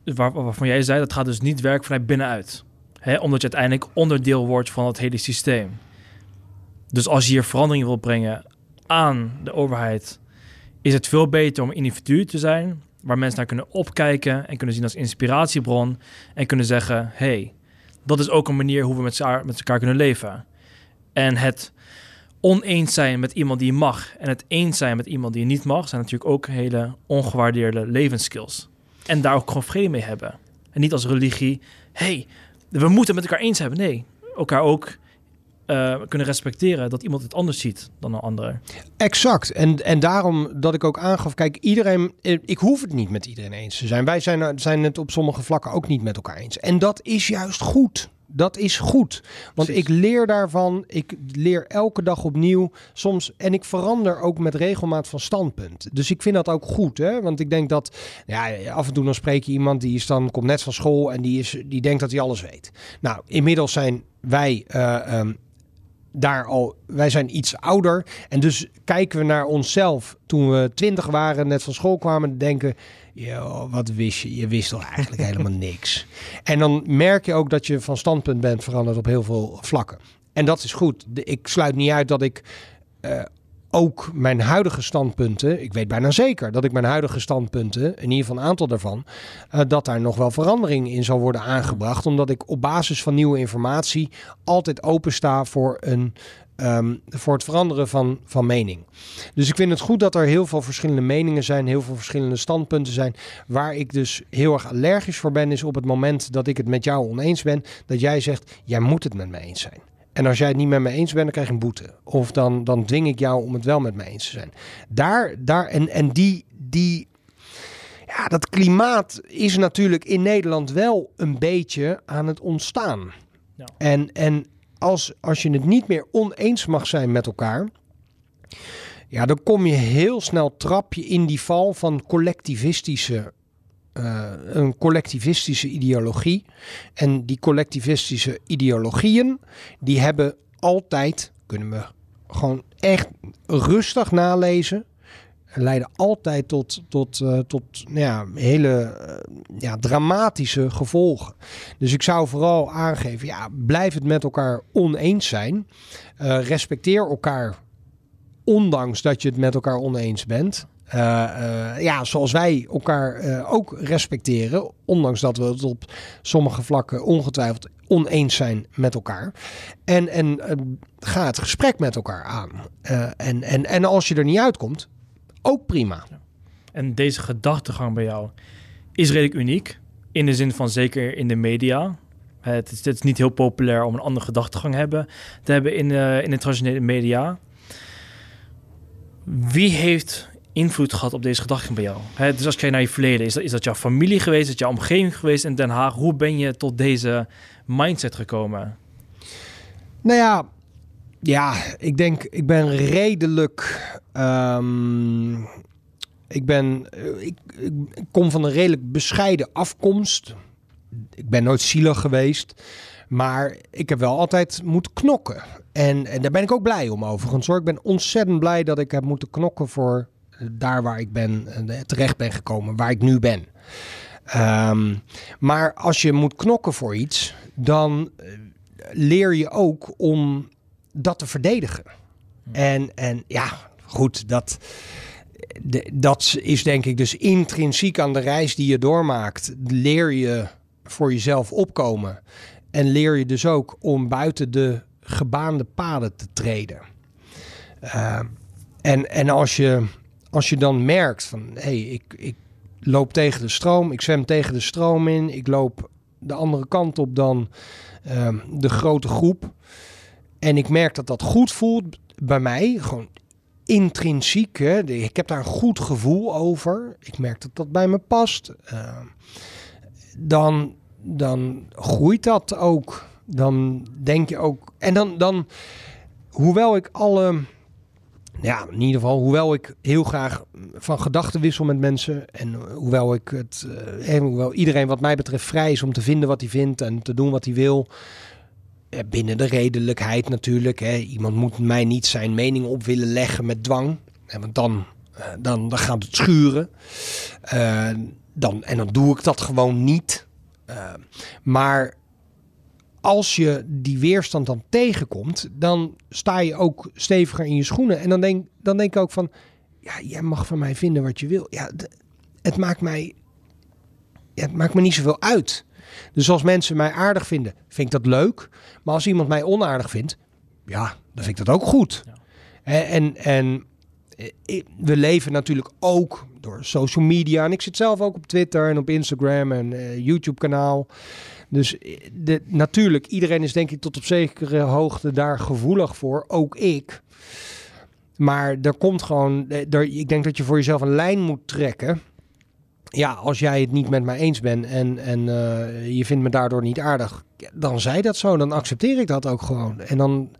waar, waarvan jij zei, dat gaat dus niet werken vanuit binnenuit. Hè, omdat je uiteindelijk onderdeel wordt van het hele systeem. Dus als je hier veranderingen wil brengen aan de overheid, is het veel beter om individu te zijn, waar mensen naar kunnen opkijken en kunnen zien als inspiratiebron en kunnen zeggen: hey, dat is ook een manier hoe we met elkaar, met elkaar kunnen leven. En het oneens zijn met iemand die je mag en het eens zijn met iemand die je niet mag, zijn natuurlijk ook hele ongewaardeerde levensskills. En daar ook gewoon vrede mee hebben. En niet als religie, hey, we moeten met elkaar eens hebben. Nee, elkaar ook uh, kunnen respecteren dat iemand het anders ziet dan een ander. Exact. En, en daarom dat ik ook aangaf, kijk, iedereen, ik hoef het niet met iedereen eens te zijn. Wij zijn, zijn het op sommige vlakken ook niet met elkaar eens. En dat is juist goed. Dat is goed. Want Precies. ik leer daarvan. Ik leer elke dag opnieuw. Soms. En ik verander ook met regelmaat van standpunt. Dus ik vind dat ook goed. Hè? Want ik denk dat. Ja, af en toe dan spreek je iemand die is dan komt net van school. En die, is, die denkt dat hij alles weet. Nou, inmiddels zijn wij. Uh, um, daar al, wij zijn iets ouder. En dus kijken we naar onszelf toen we twintig waren, net van school kwamen, denken. Yo, wat wist je? Je wist toch eigenlijk <laughs> helemaal niks. En dan merk je ook dat je van standpunt bent veranderd op heel veel vlakken. En dat is goed. Ik sluit niet uit dat ik uh, ook mijn huidige standpunten, ik weet bijna zeker dat ik mijn huidige standpunten, in ieder geval een aantal daarvan, uh, dat daar nog wel verandering in zal worden aangebracht. Omdat ik op basis van nieuwe informatie altijd opensta voor een. Um, voor het veranderen van, van mening. Dus ik vind het goed dat er heel veel verschillende meningen zijn, heel veel verschillende standpunten zijn. Waar ik dus heel erg allergisch voor ben, is op het moment dat ik het met jou oneens ben, dat jij zegt: jij moet het met me eens zijn. En als jij het niet met me eens bent, dan krijg je een boete. Of dan, dan dwing ik jou om het wel met me eens te zijn. Daar, daar en, en die, die, ja, dat klimaat is natuurlijk in Nederland wel een beetje aan het ontstaan. Ja. En, en als, als je het niet meer oneens mag zijn met elkaar, ja, dan kom je heel snel trap je in die val van collectivistische uh, een collectivistische ideologie. En die collectivistische ideologieën, die hebben altijd, kunnen we gewoon echt rustig nalezen, leiden altijd tot, tot, uh, tot nou ja, hele uh, ja, dramatische gevolgen. Dus ik zou vooral aangeven, ja, blijf het met elkaar oneens zijn. Respecteer elkaar ondanks dat je het met elkaar oneens bent. Ja, zoals wij elkaar ook respecteren, ondanks dat we het op sommige vlakken ongetwijfeld oneens zijn met elkaar. En, en ga het gesprek met elkaar aan. en, en, en als je er niet uitkomt, ook prima. En deze gedachtegang bij jou is redelijk uniek. In de zin van zeker in de media. Het is, het is niet heel populair om een andere gedachtegang hebben, te hebben in, in de traditionele media. Wie heeft invloed gehad op deze gedachtegang bij jou? Dus als je naar je verleden, is dat, is dat jouw familie geweest, is dat jouw omgeving geweest in Den Haag? Hoe ben je tot deze mindset gekomen? Nou ja, ja, ik denk, ik ben redelijk. Um, ik ben. Eh, ik, ik, kom van een redelijk bescheiden afkomst. Ik ben nooit zielig geweest. Maar ik heb wel altijd moeten knokken. En, en daar ben ik ook blij om overigens hoor. Ik ben ontzettend blij dat ik heb moeten knokken voor daar waar ik ben, eh, terecht ben gekomen, waar ik nu ben. Um, maar als je moet knokken voor iets, dan eh, leer je ook om dat te verdedigen. En, en ja, goed, dat, dat is denk ik dus intrinsiek aan de reis die je doormaakt. Leer je voor jezelf opkomen. En leer je dus ook om buiten de gebaande paden te treden. Uh, en en als, je, als je dan merkt van hé, hey, ik, ik loop tegen de stroom, ik zwem tegen de stroom in, ik loop de andere kant op dan uh, de grote groep. En ik merk dat dat goed voelt bij mij. Gewoon intrinsiek. Hè. Ik heb daar een goed gevoel over. Ik merk dat dat bij me past. Uh, dan, dan groeit dat ook. Dan denk je ook. En dan, dan hoewel ik alle. Ja, in ieder geval, hoewel ik heel graag van gedachten wissel met mensen. En hoewel ik het. Uh, hoewel iedereen, wat mij betreft, vrij is om te vinden wat hij vindt en te doen wat hij wil binnen de redelijkheid natuurlijk. Hè. Iemand moet mij niet zijn mening op willen leggen met dwang. Want dan, eh, dan, dan gaat het schuren. Uh, dan, en dan doe ik dat gewoon niet. Maar als je die weerstand dan tegenkomt, dan sta je ook steviger in je schoenen. En dan denk, dan denk ik ook van, ja, jij mag van mij vinden wat je wil. Ja, het maakt mij, ja, het maakt me niet zoveel uit. Dus als mensen mij aardig vinden, vind ik dat leuk. Maar als iemand mij onaardig vindt, ja, dan vind ik dat ook goed. Ja. En, en eh, we leven natuurlijk ook door social media. En ik zit zelf ook op Twitter en op Instagram en uh, YouTube kanaal. Dus eh, de, natuurlijk, iedereen is denk ik tot op zekere hoogte daar gevoelig voor. Ook ik. Maar er komt gewoon, er, ik denk dat je voor jezelf een lijn moet trekken ja, als jij het niet met mij eens bent en, en uh, je vindt me daardoor niet aardig, dan zei dat zo. Dan accepteer ik dat ook gewoon. En dan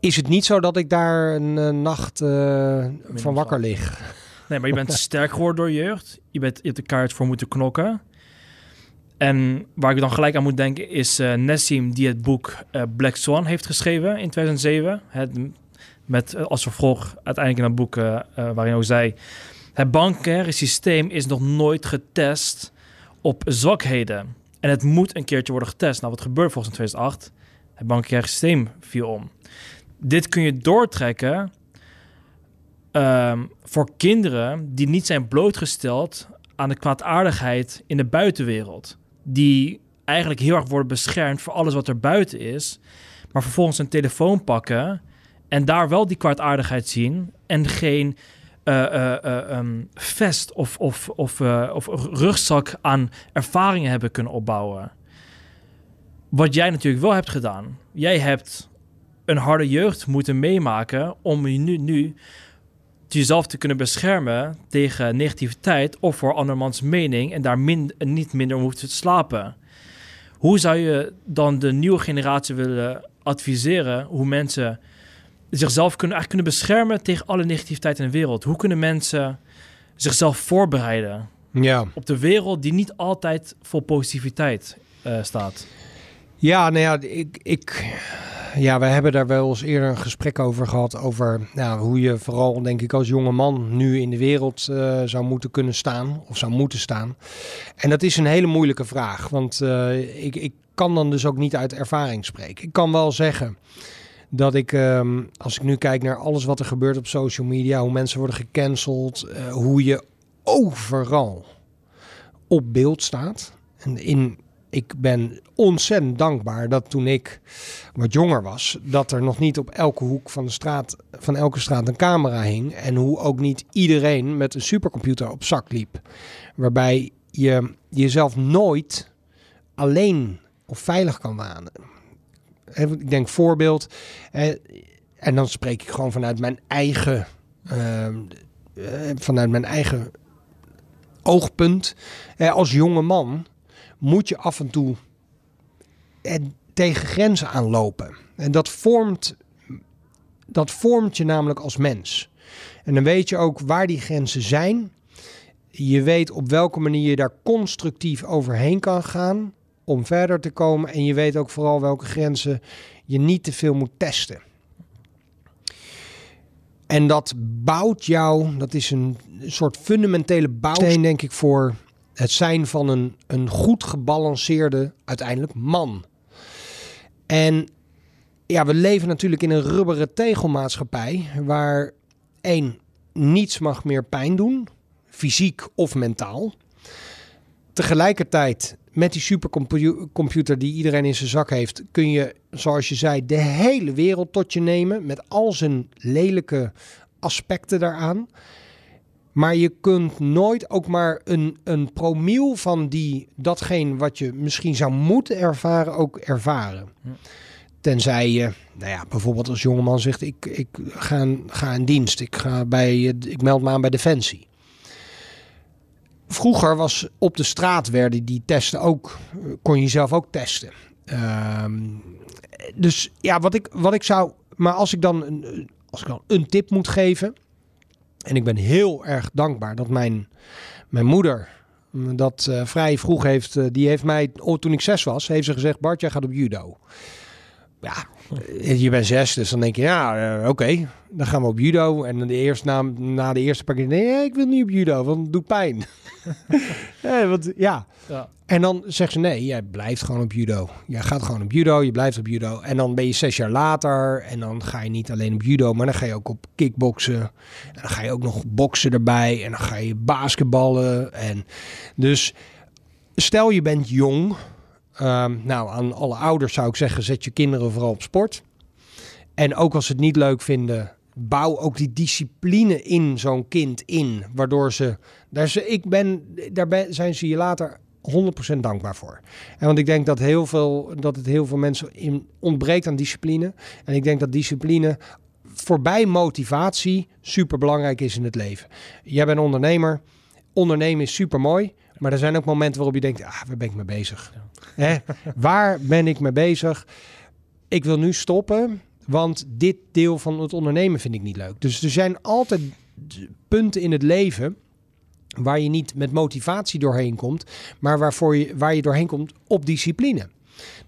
is het niet zo dat ik daar een uh, nacht uh, van wakker lig. Nee, maar je bent <laughs> sterk geworden door jeugd. Je, bent, je hebt de kaart voor moeten knokken. En waar ik dan gelijk aan moet denken is uh, Nessim die het boek Black Swan heeft geschreven in 2007. Het, met als vervolg uiteindelijk in dat boek waarin hij zei... Het bankaire systeem is nog nooit getest op zwakheden. En het moet een keertje worden getest. Nou, wat gebeurde volgens in 2008? Het bankaire systeem viel om. Dit kun je doortrekken um, voor kinderen die niet zijn blootgesteld aan de kwaadaardigheid in de buitenwereld. Die eigenlijk heel erg worden beschermd voor alles wat er buiten is. Maar vervolgens een telefoon pakken en daar wel die kwaadaardigheid zien. En geen um, vest of, of, of, of rugzak aan ervaringen hebben kunnen opbouwen. Wat jij natuurlijk wel hebt gedaan. Jij hebt een harde jeugd moeten meemaken om je nu, nu jezelf te kunnen beschermen tegen negativiteit of voor andermans mening en daar min, niet minder om te slapen. Hoe zou je dan de nieuwe generatie willen adviseren hoe mensen zichzelf kunnen, eigenlijk kunnen beschermen tegen alle negativiteit in de wereld? Hoe kunnen mensen zichzelf voorbereiden Ja. op de wereld die niet altijd voor positiviteit eh, staat. Ja, nou ja, ik, ik, ja, we hebben daar wel eens eerder een gesprek over gehad. Over nou, hoe je vooral, denk ik, als jonge man nu in de wereld eh, zou moeten kunnen staan. Of zou moeten staan. En dat is een hele moeilijke vraag. Want eh, ik, ik kan dan dus ook niet uit ervaring spreken. Ik kan wel zeggen dat ik, ehm, als ik nu kijk naar alles wat er gebeurt op social media, hoe mensen worden gecanceld, eh, hoe je overal op beeld staat. En in, ik ben ontzettend dankbaar dat toen ik wat jonger was, dat er nog niet op elke hoek van de straat, van elke straat een camera hing. En hoe ook niet iedereen met een supercomputer op zak liep. Waarbij je jezelf nooit alleen of veilig kan wanen. Ik denk voorbeeld. en dan spreek ik gewoon vanuit mijn eigen, ehm, eh, vanuit mijn eigen oogpunt. Als jonge man moet je af en toe eh, tegen grenzen aanlopen. En dat vormt, dat vormt je namelijk als mens. En dan weet je ook waar die grenzen zijn. Je weet op welke manier je daar constructief overheen kan gaan om verder te komen. En je weet ook vooral welke grenzen je niet te veel moet testen. En dat bouwt jou, dat is een soort fundamentele bouwsteen, denk ik, voor het zijn van een, een goed gebalanceerde, uiteindelijk man. En ja, we leven natuurlijk in een rubberen tegelmaatschappij, waar één, niets mag meer pijn doen, fysiek of mentaal. Tegelijkertijd, met die supercomputer die iedereen in zijn zak heeft, kun je, zoals je zei, de hele wereld tot je nemen met al zijn lelijke aspecten daaraan. Maar je kunt nooit ook maar een, een promiel van die, datgene wat je misschien zou moeten ervaren, ook ervaren. Tenzij je, nou ja, bijvoorbeeld als jongeman zegt, ik, ik ga, ga in dienst, ik, ga bij, ik meld me aan bij Defensie. Vroeger was op de straat werden die testen ook, kon je zelf ook testen. Ehm, dus ja, wat ik, wat ik zou, maar als ik dan een, als ik dan een tip moet geven, en ik ben heel erg dankbaar dat mijn, mijn moeder dat uh, vrij vroeg heeft. Uh, die heeft mij, oh, toen ik zes was, heeft ze gezegd: Bart, jij gaat op judo. Ja, je bent zes, dus dan denk je, ja, uh, oké, okay, dan gaan we op judo. En de eerste, na, na de eerste paar keer, nee, ik wil niet op judo, want het doet pijn. ja, <laughs> want, ja. ja. En dan zegt ze, nee, jij blijft gewoon op judo. Jij gaat gewoon op judo, je blijft op judo. En dan ben je zes jaar later en dan ga je niet alleen op judo, maar dan ga je ook op kickboksen. En dan ga je ook nog boksen erbij en dan ga je basketballen. En dus stel je bent jong... Um, nou, aan alle ouders zou ik zeggen, zet je kinderen vooral op sport. En ook als ze het niet leuk vinden, bouw ook die discipline in zo'n kind in. Waardoor ze, daar, ze, ik ben, daar zijn ze je later 100% dankbaar voor. En want ik denk dat, heel veel, dat het heel veel mensen in, ontbreekt aan discipline. En ik denk dat discipline voorbij motivatie super belangrijk is in het leven. Jij bent ondernemer. Ondernemen is super mooi. Maar er zijn ook momenten waarop je denkt, ah, waar ben ik mee bezig? Hè? Waar ben ik mee bezig? Ik wil nu stoppen, want dit deel van het ondernemen vind ik niet leuk. Dus er zijn altijd punten in het leven waar je niet met motivatie doorheen komt, maar waarvoor je, waar je doorheen komt op discipline.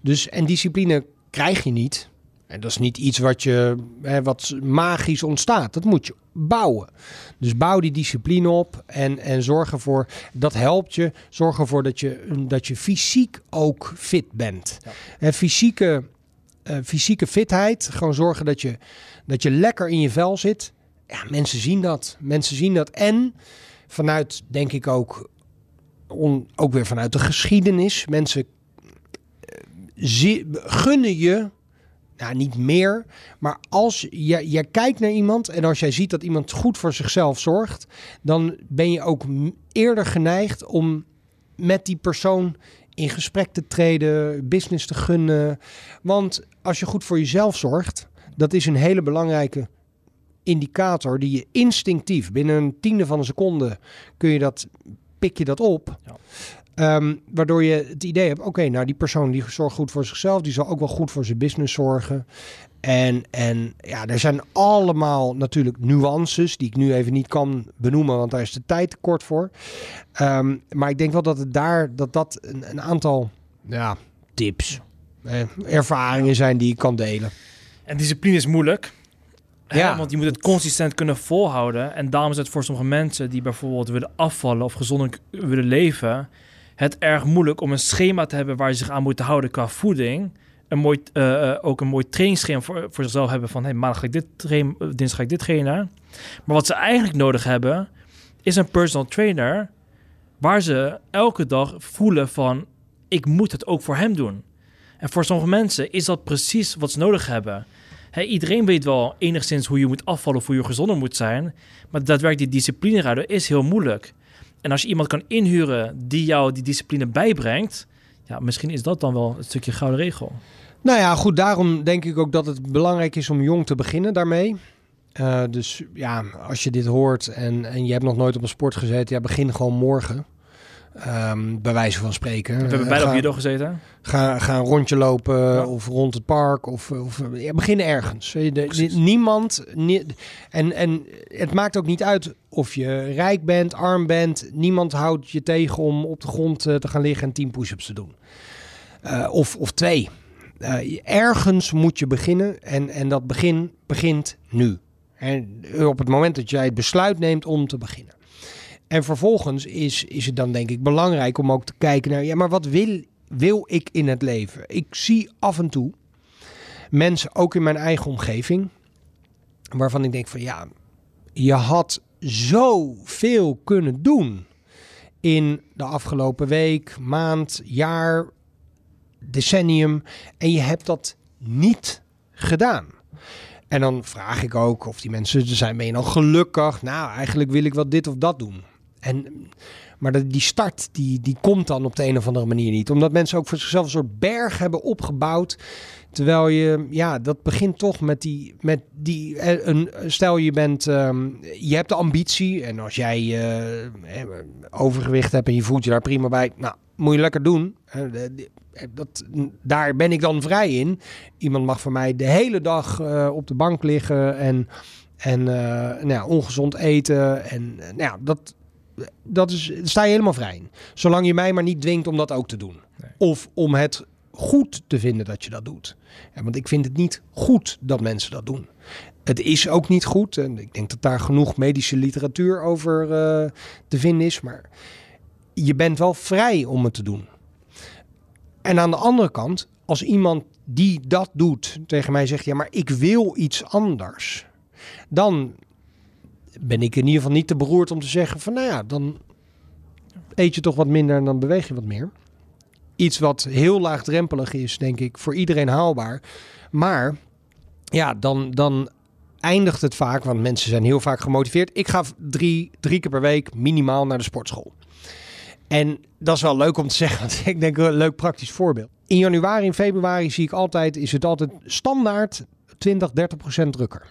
Dus, en discipline krijg je niet. En dat is niet iets wat, je, hè, wat magisch ontstaat. Dat moet je bouwen. Dus bouw die discipline op en, en zorg ervoor, dat helpt je. Zorg ervoor dat je, dat je fysiek ook fit bent. Ja. En fysieke, uh, fysieke fitheid, gewoon zorgen dat je, dat je lekker in je vel zit. Ja, mensen zien dat. Mensen zien dat. En vanuit, denk ik ook, on, ook weer vanuit de geschiedenis. Mensen uh, zie, gunnen je nou, niet meer. Maar als je, kijkt naar iemand en als jij ziet dat iemand goed voor zichzelf zorgt, dan ben je ook eerder geneigd om met die persoon in gesprek te treden, business te gunnen. Want als je goed voor jezelf zorgt, dat is een hele belangrijke indicator die je instinctief binnen een tiende van een seconde kun je dat, pik je dat op. Ja. Ehm, waardoor je het idee hebt, oké, nou die persoon die zorgt goed voor zichzelf, die zal ook wel goed voor zijn business zorgen. En, en ja, er zijn allemaal natuurlijk nuances die ik nu even niet kan benoemen, want daar is de tijd te kort voor. Ehm, maar ik denk wel dat het daar dat dat een, een aantal ja, tips, eh, ervaringen zijn die ik kan delen. En discipline is moeilijk. Hè, Ja. Want je moet het consistent kunnen volhouden. En daarom is het voor sommige mensen die bijvoorbeeld willen afvallen of gezonder k- willen leven, het erg moeilijk om een schema te hebben waar ze zich aan moeten houden qua voeding. Een mooi, eh, eh, ook een mooi trainingsschema voor, voor zichzelf hebben van hey, maandag ga ik dit trainen, eh, dinsdag ga ik dit trainen. Maar wat ze eigenlijk nodig hebben, is een personal trainer waar ze elke dag voelen van ik moet het ook voor hem doen. En voor sommige mensen is dat precies wat ze nodig hebben. Iedereen weet wel enigszins hoe je moet afvallen of hoe je gezonder moet zijn. Maar daadwerkelijk die discipline houden is heel moeilijk. En als je iemand kan inhuren die jou die discipline bijbrengt, ja, misschien is dat dan wel een stukje gouden regel. Nou ja, goed, daarom denk ik ook dat het belangrijk is om jong te beginnen daarmee. Eh, dus ja, als je dit hoort en, en je hebt nog nooit op een sport gezeten, ja, begin gewoon morgen. Ehm, bij wijze van spreken. We hebben beide ga, op judo gezeten. Ga, ga een rondje lopen Ja. of rond het park. Of, of ja, begin ergens. De- niemand. ni- en, en het maakt ook niet uit of je rijk bent, arm bent. Niemand houdt je tegen om op de grond eh, te gaan liggen en 10 push-ups te doen. Eh, of, of twee. Eh, ergens moet je beginnen en, en dat begin begint nu. En op het moment dat jij het besluit neemt om te beginnen. En vervolgens is, is het dan denk ik belangrijk om ook te kijken naar, ja, maar wat wil, wil ik in het leven? Ik zie af en toe mensen, ook in mijn eigen omgeving, waarvan ik denk van ja, je had zoveel kunnen doen in de afgelopen week, maand, jaar, decennium. En je hebt dat niet gedaan. En dan vraag ik ook of die mensen zijn, ben je dan gelukkig? Nou, eigenlijk wil ik wel dit of dat doen. En, maar die start, die, die komt dan op de een of andere manier niet. Omdat mensen ook voor zichzelf een soort berg hebben opgebouwd. Terwijl je, ja, dat begint toch met die, met die eh, een, stel je bent, ehm, je hebt de ambitie. En als jij eh, overgewicht hebt en je voelt je daar prima bij, nou, moet je lekker doen. Eh, dat, daar ben ik dan vrij in. Iemand mag voor mij de hele dag op de bank liggen en, en nou ja, ongezond eten. En nou ja, dat, dat is, daar sta je helemaal vrij in. Zolang je mij maar niet dwingt om dat ook te doen. Nee. Of om het goed te vinden dat je dat doet. Ja, want ik vind het niet goed dat mensen dat doen. Het is ook niet goed. En ik denk dat daar genoeg medische literatuur over eh, te vinden is. Maar je bent wel vrij om het te doen. En aan de andere kant, als iemand die dat doet tegen mij zegt: Ja, maar ik wil iets anders. Dan ben ik in ieder geval niet te beroerd om te zeggen: Van nou ja, dan eet je toch wat minder en dan beweeg je wat meer. Iets wat heel laagdrempelig is, denk ik, voor iedereen haalbaar. Maar ja, dan, dan eindigt het vaak, want mensen zijn heel vaak gemotiveerd. Ik ga drie, drie keer per week minimaal naar de sportschool. En dat is wel leuk om te zeggen, want <laughs> ik denk een leuk praktisch voorbeeld. In januari en februari zie ik altijd, is het altijd standaard 20, 30 procent drukker.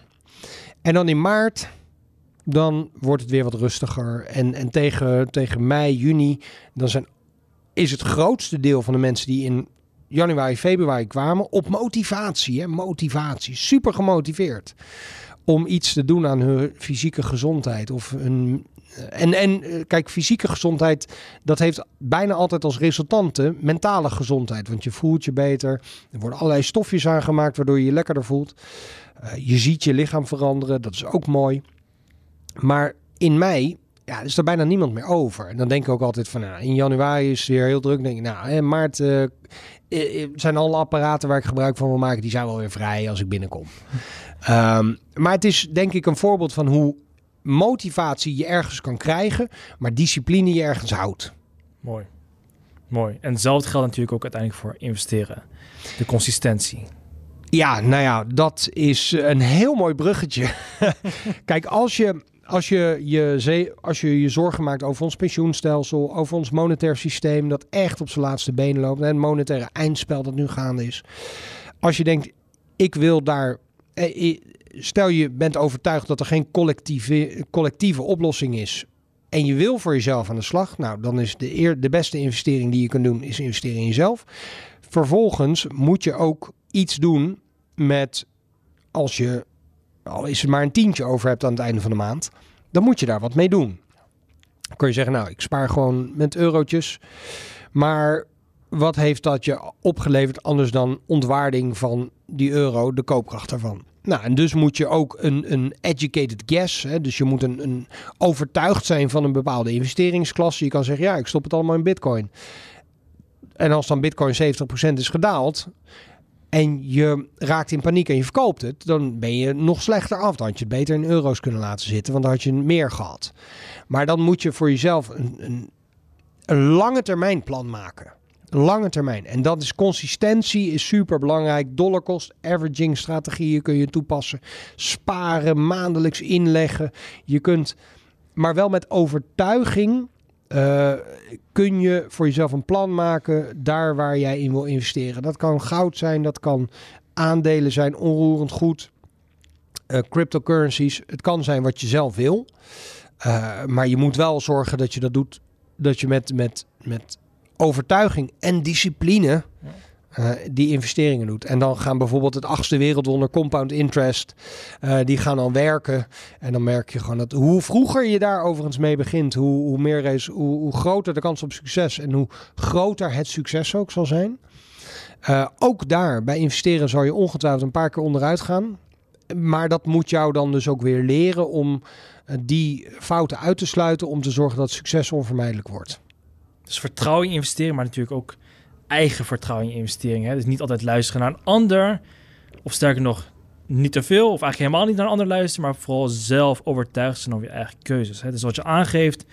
En dan in maart, dan wordt het weer wat rustiger. En, en tegen, tegen mei, juni, dan zijn, is het grootste deel van de mensen die in januari, februari kwamen op motivatie. Hè? Motivatie, super gemotiveerd. Om iets te doen aan hun fysieke gezondheid. Of een, en, en eh, kijk, fysieke gezondheid, dat heeft bijna altijd als resultante mentale gezondheid. Want je voelt je beter. Er worden allerlei stofjes aangemaakt waardoor je je lekkerder voelt. Eh, je ziet je lichaam veranderen, dat is ook mooi. Maar in mei ja, is er bijna niemand meer over. En dan denk ik ook altijd van, nou, in januari is het weer heel druk. Dan denk ik, nou, in maart eh, zijn alle apparaten waar ik gebruik van wil maken, die zijn wel weer vrij als ik binnenkom. <laughs> Ehm, maar het is denk ik een voorbeeld van hoe motivatie je ergens kan krijgen, maar discipline je ergens houdt. Mooi. Mooi. En hetzelfde geldt natuurlijk ook uiteindelijk voor investeren. De consistentie. Ja, nou ja, dat is een heel mooi bruggetje. <laughs> Kijk, als je, als, je je als je je zorgen maakt over ons pensioenstelsel, over ons monetair systeem dat echt op zijn laatste benen loopt, en het monetaire eindspel dat nu gaande is. Als je denkt, ik wil daar. eh, Stel je bent overtuigd dat er geen collectieve, collectieve oplossing is. en je wil voor jezelf aan de slag, nou, dan is de, eer, de beste investering die je kunt doen, is investeren in jezelf. Vervolgens moet je ook iets doen met, als je, al is het maar een tientje over hebt aan het einde van de maand, dan moet je daar wat mee doen. Dan kun je zeggen, nou, ik spaar gewoon met eurotjes. Maar wat heeft dat je opgeleverd anders dan ontwaarding van die euro, de koopkracht daarvan? Nou, en dus moet je ook een, een educated guess, hè, dus je moet een, een overtuigd zijn van een bepaalde investeringsklasse. Je kan zeggen, ja, ik stop het allemaal in bitcoin. En als dan bitcoin 70% is gedaald en je raakt in paniek en je verkoopt het, dan ben je nog slechter af. Dan had je het beter in euro's kunnen laten zitten, want dan had je meer gehad. Maar dan moet je voor jezelf een, een, een lange termijn plan maken. Lange termijn. En dat is consistentie, is super belangrijk. Dollar cost averaging strategieën kun je toepassen. Sparen, maandelijks inleggen. Je kunt, maar wel met overtuiging. Uh, kun je voor jezelf een plan maken daar waar jij in wil investeren. Dat kan goud zijn, dat kan aandelen zijn, onroerend goed, uh, cryptocurrencies. Het kan zijn wat je zelf wil. Uh, maar je moet wel zorgen dat je dat doet, dat je met, met, met overtuiging en discipline uh, die investeringen doet. En dan gaan bijvoorbeeld het achtste wereldwonder compound interest, uh, die gaan dan werken. En dan merk je gewoon dat hoe vroeger je daar overigens mee begint, hoe, hoe meer race, hoe, hoe, groter de kans op succes en hoe groter het succes ook zal zijn. Uh, ook daar bij investeren zal je ongetwijfeld een paar keer onderuit gaan. Maar dat moet jou dan dus ook weer leren om die fouten uit te sluiten om te zorgen dat succes onvermijdelijk wordt. Dus vertrouwen in investeren, maar natuurlijk ook eigen vertrouwen in investeringen. Hè? Dus niet altijd luisteren naar een ander, of sterker nog, niet te veel, of eigenlijk helemaal niet naar een ander luisteren, maar vooral zelf overtuigd zijn over je eigen keuzes. Hè? Dus wat je aangeeft,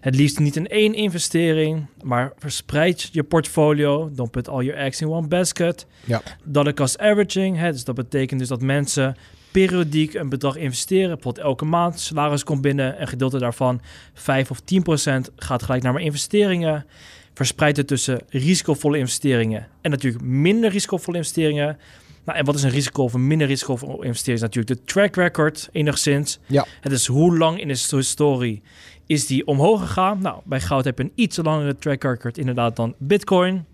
het liefst niet in één investering, maar verspreid je portfolio. Don't put all your eggs in one basket. Ja. Dollar cost averaging, hè? dus dat betekent dus dat mensen periodiek een bedrag investeren. Bijvoorbeeld elke maand, salaris komt binnen, een gedeelte daarvan, 5 of 10 procent, gaat gelijk naar mijn investeringen. Verspreid het tussen risicovolle investeringen en natuurlijk minder risicovolle investeringen. Nou, en wat is een risico of een minder risicovolle investering? Is natuurlijk de track record enigszins. Ja. Het is hoe lang in de historie is die omhoog gegaan. Nou, bij goud heb je een iets langere track record inderdaad dan bitcoin.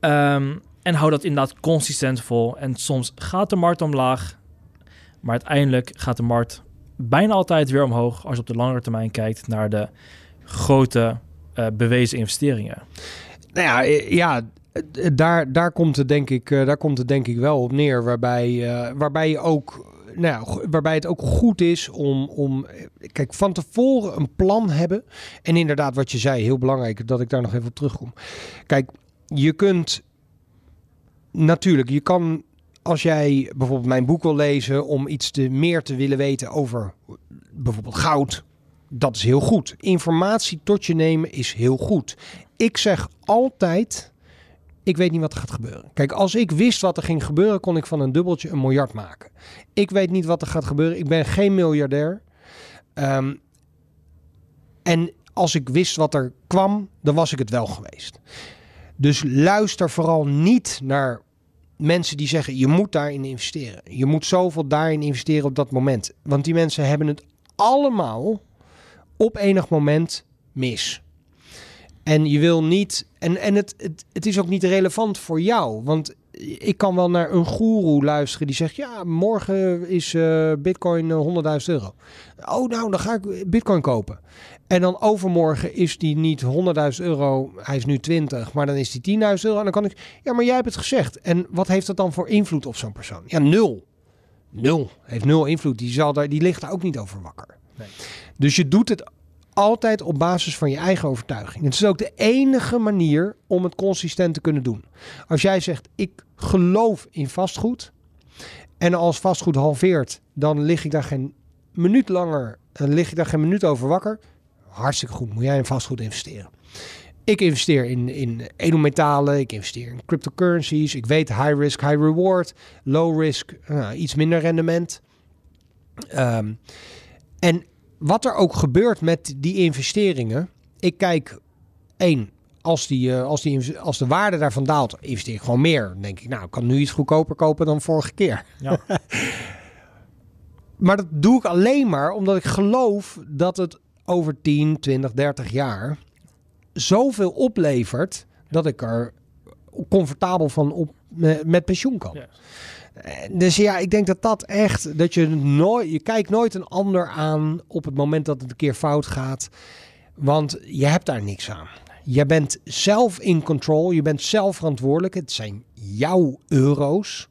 Um, en hou dat inderdaad consistent vol. En soms gaat de markt omlaag, maar uiteindelijk gaat de markt bijna altijd weer omhoog als je op de langere termijn kijkt naar de grote uh, bewezen investeringen. Nou ja, ja daar, daar, komt het denk ik, daar komt het denk ik wel op neer. Waarbij, waarbij je ook. Nou, waarbij het ook goed is om, om. Kijk, van tevoren een plan hebben. En inderdaad, wat je zei, heel belangrijk dat ik daar nog even op terugkom. Kijk, je kunt. Natuurlijk, je kan als jij bijvoorbeeld mijn boek wil lezen om iets te, meer te willen weten over bijvoorbeeld goud, dat is heel goed. Informatie tot je nemen is heel goed. Ik zeg altijd, ik weet niet wat er gaat gebeuren. Kijk, als ik wist wat er ging gebeuren, kon ik van een dubbeltje een miljard maken. Ik weet niet wat er gaat gebeuren. Ik ben geen miljardair. Um, en als ik wist wat er kwam, dan was ik het wel geweest. Dus luister vooral niet naar mensen die zeggen: je moet daarin investeren. Je moet zoveel daarin investeren op dat moment. Want die mensen hebben het allemaal op enig moment mis. En je wil niet. En, en het, het, het is ook niet relevant voor jou. Want ik kan wel naar een goeroe luisteren die zegt: Ja, morgen is uh, Bitcoin 100.000 euro. Oh, nou, dan ga ik Bitcoin kopen. En dan overmorgen is die niet 100.000 euro, hij is nu 20, maar dan is die 10.000 euro. En dan kan ik, ja, maar jij hebt het gezegd. En wat heeft dat dan voor invloed op zo'n persoon? Ja, nul. Nul. Heeft nul invloed. Die, zal daar, die ligt daar ook niet over wakker. Nee. Dus je doet het altijd op basis van je eigen overtuiging. Het is ook de enige manier om het consistent te kunnen doen. Als jij zegt, ik geloof in vastgoed. En als vastgoed halveert, dan lig ik daar geen minuut langer, dan lig ik daar geen minuut over wakker hartstikke goed. Moet jij in vastgoed investeren? Ik investeer in, in edelmetalen, ik investeer in cryptocurrencies. Ik weet high risk, high reward, low risk, uh, iets minder rendement. Um, en wat er ook gebeurt met die investeringen, ik kijk één, als, die, uh, als, die, als de waarde daarvan daalt, investeer ik gewoon meer. Dan denk ik, nou, ik kan nu iets goedkoper kopen dan vorige keer. Ja. <laughs> maar dat doe ik alleen maar omdat ik geloof dat het over 10, 20, 30 jaar zoveel oplevert dat ik er comfortabel van op met, met pensioen kan. Eh, Dus ja, ik denk dat dat echt, dat je nooit, je kijkt nooit een ander aan op het moment dat het een keer fout gaat. Want je hebt daar niks aan. Je bent zelf in control, je bent zelf verantwoordelijk. Het zijn jouw euro's.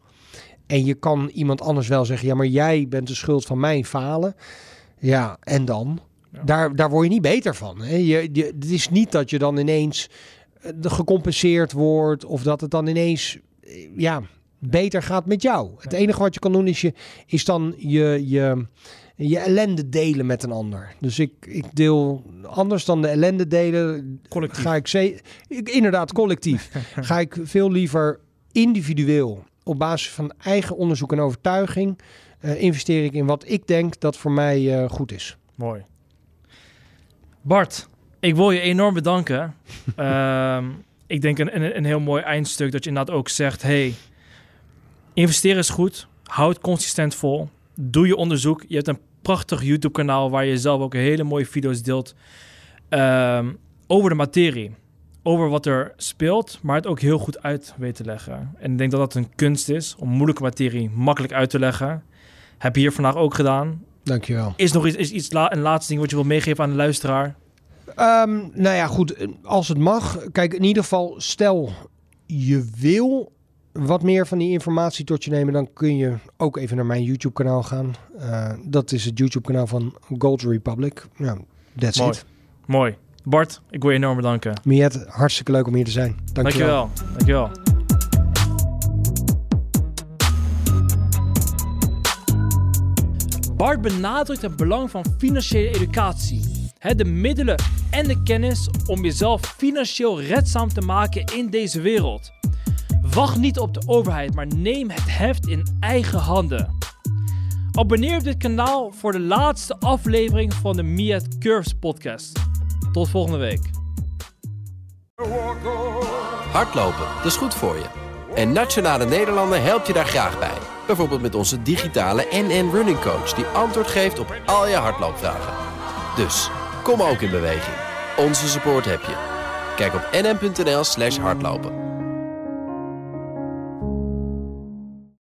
En je kan iemand anders wel zeggen, ja, maar jij bent de schuld van mijn falen. Ja, en dan? Ja. Daar, daar word je niet beter van. Hè? Je, je, het is niet dat je dan ineens eh, gecompenseerd wordt of dat het dan ineens eh, ja, beter gaat met jou. Het enige wat je kan doen is, je, is dan je, je, je ellende delen met een ander. Dus ik, ik deel anders dan de ellende delen. Collectief. Ga ik, ze, ik inderdaad collectief. <laughs> ga ik veel liever individueel op basis van eigen onderzoek en overtuiging eh, investeer ik in wat ik denk dat voor mij eh, goed is. Mooi. Bart, ik wil je enorm bedanken. <laughs> Ehm, ik denk een, een, een heel mooi eindstuk dat je inderdaad ook zegt... hey, investeren is goed. Houd consistent vol. Doe je onderzoek. Je hebt een prachtig YouTube-kanaal... waar je zelf ook hele mooie video's deelt... ehm, over de materie. Over wat er speelt, maar het ook heel goed uit weet te leggen. En ik denk dat dat een kunst is... om moeilijke materie makkelijk uit te leggen. Heb je hier vandaag ook gedaan. Dankjewel. Is nog iets, is iets la- een laatste ding wat je wil meegeven aan de luisteraar? Ehm, nou ja, goed. Als het mag. Kijk, in ieder geval, stel je wil wat meer van die informatie tot je nemen, dan kun je ook even naar mijn YouTube-kanaal gaan. Eh, dat is het YouTube-kanaal van Gold Republic. Ja, that's Mooi. it. Mooi. Bart, ik wil je enorm bedanken. Miet, hartstikke leuk om hier te zijn. Dankjewel. Dankjewel. Dankjewel. Bart benadrukt het belang van financiële educatie. De middelen en de kennis om jezelf financieel redzaam te maken in deze wereld. Wacht niet op de overheid, maar neem het heft in eigen handen. Abonneer op dit kanaal voor de laatste aflevering van de Miat Curves podcast. Tot volgende week. Hardlopen, dat is goed voor je. En Nationale Nederlanden helpt je daar graag bij. Bijvoorbeeld met onze digitale NN Running Coach... die antwoord geeft op al je hardloopvragen. Dus, kom ook in beweging. Onze support heb je. Kijk op nn.nl slash hardlopen.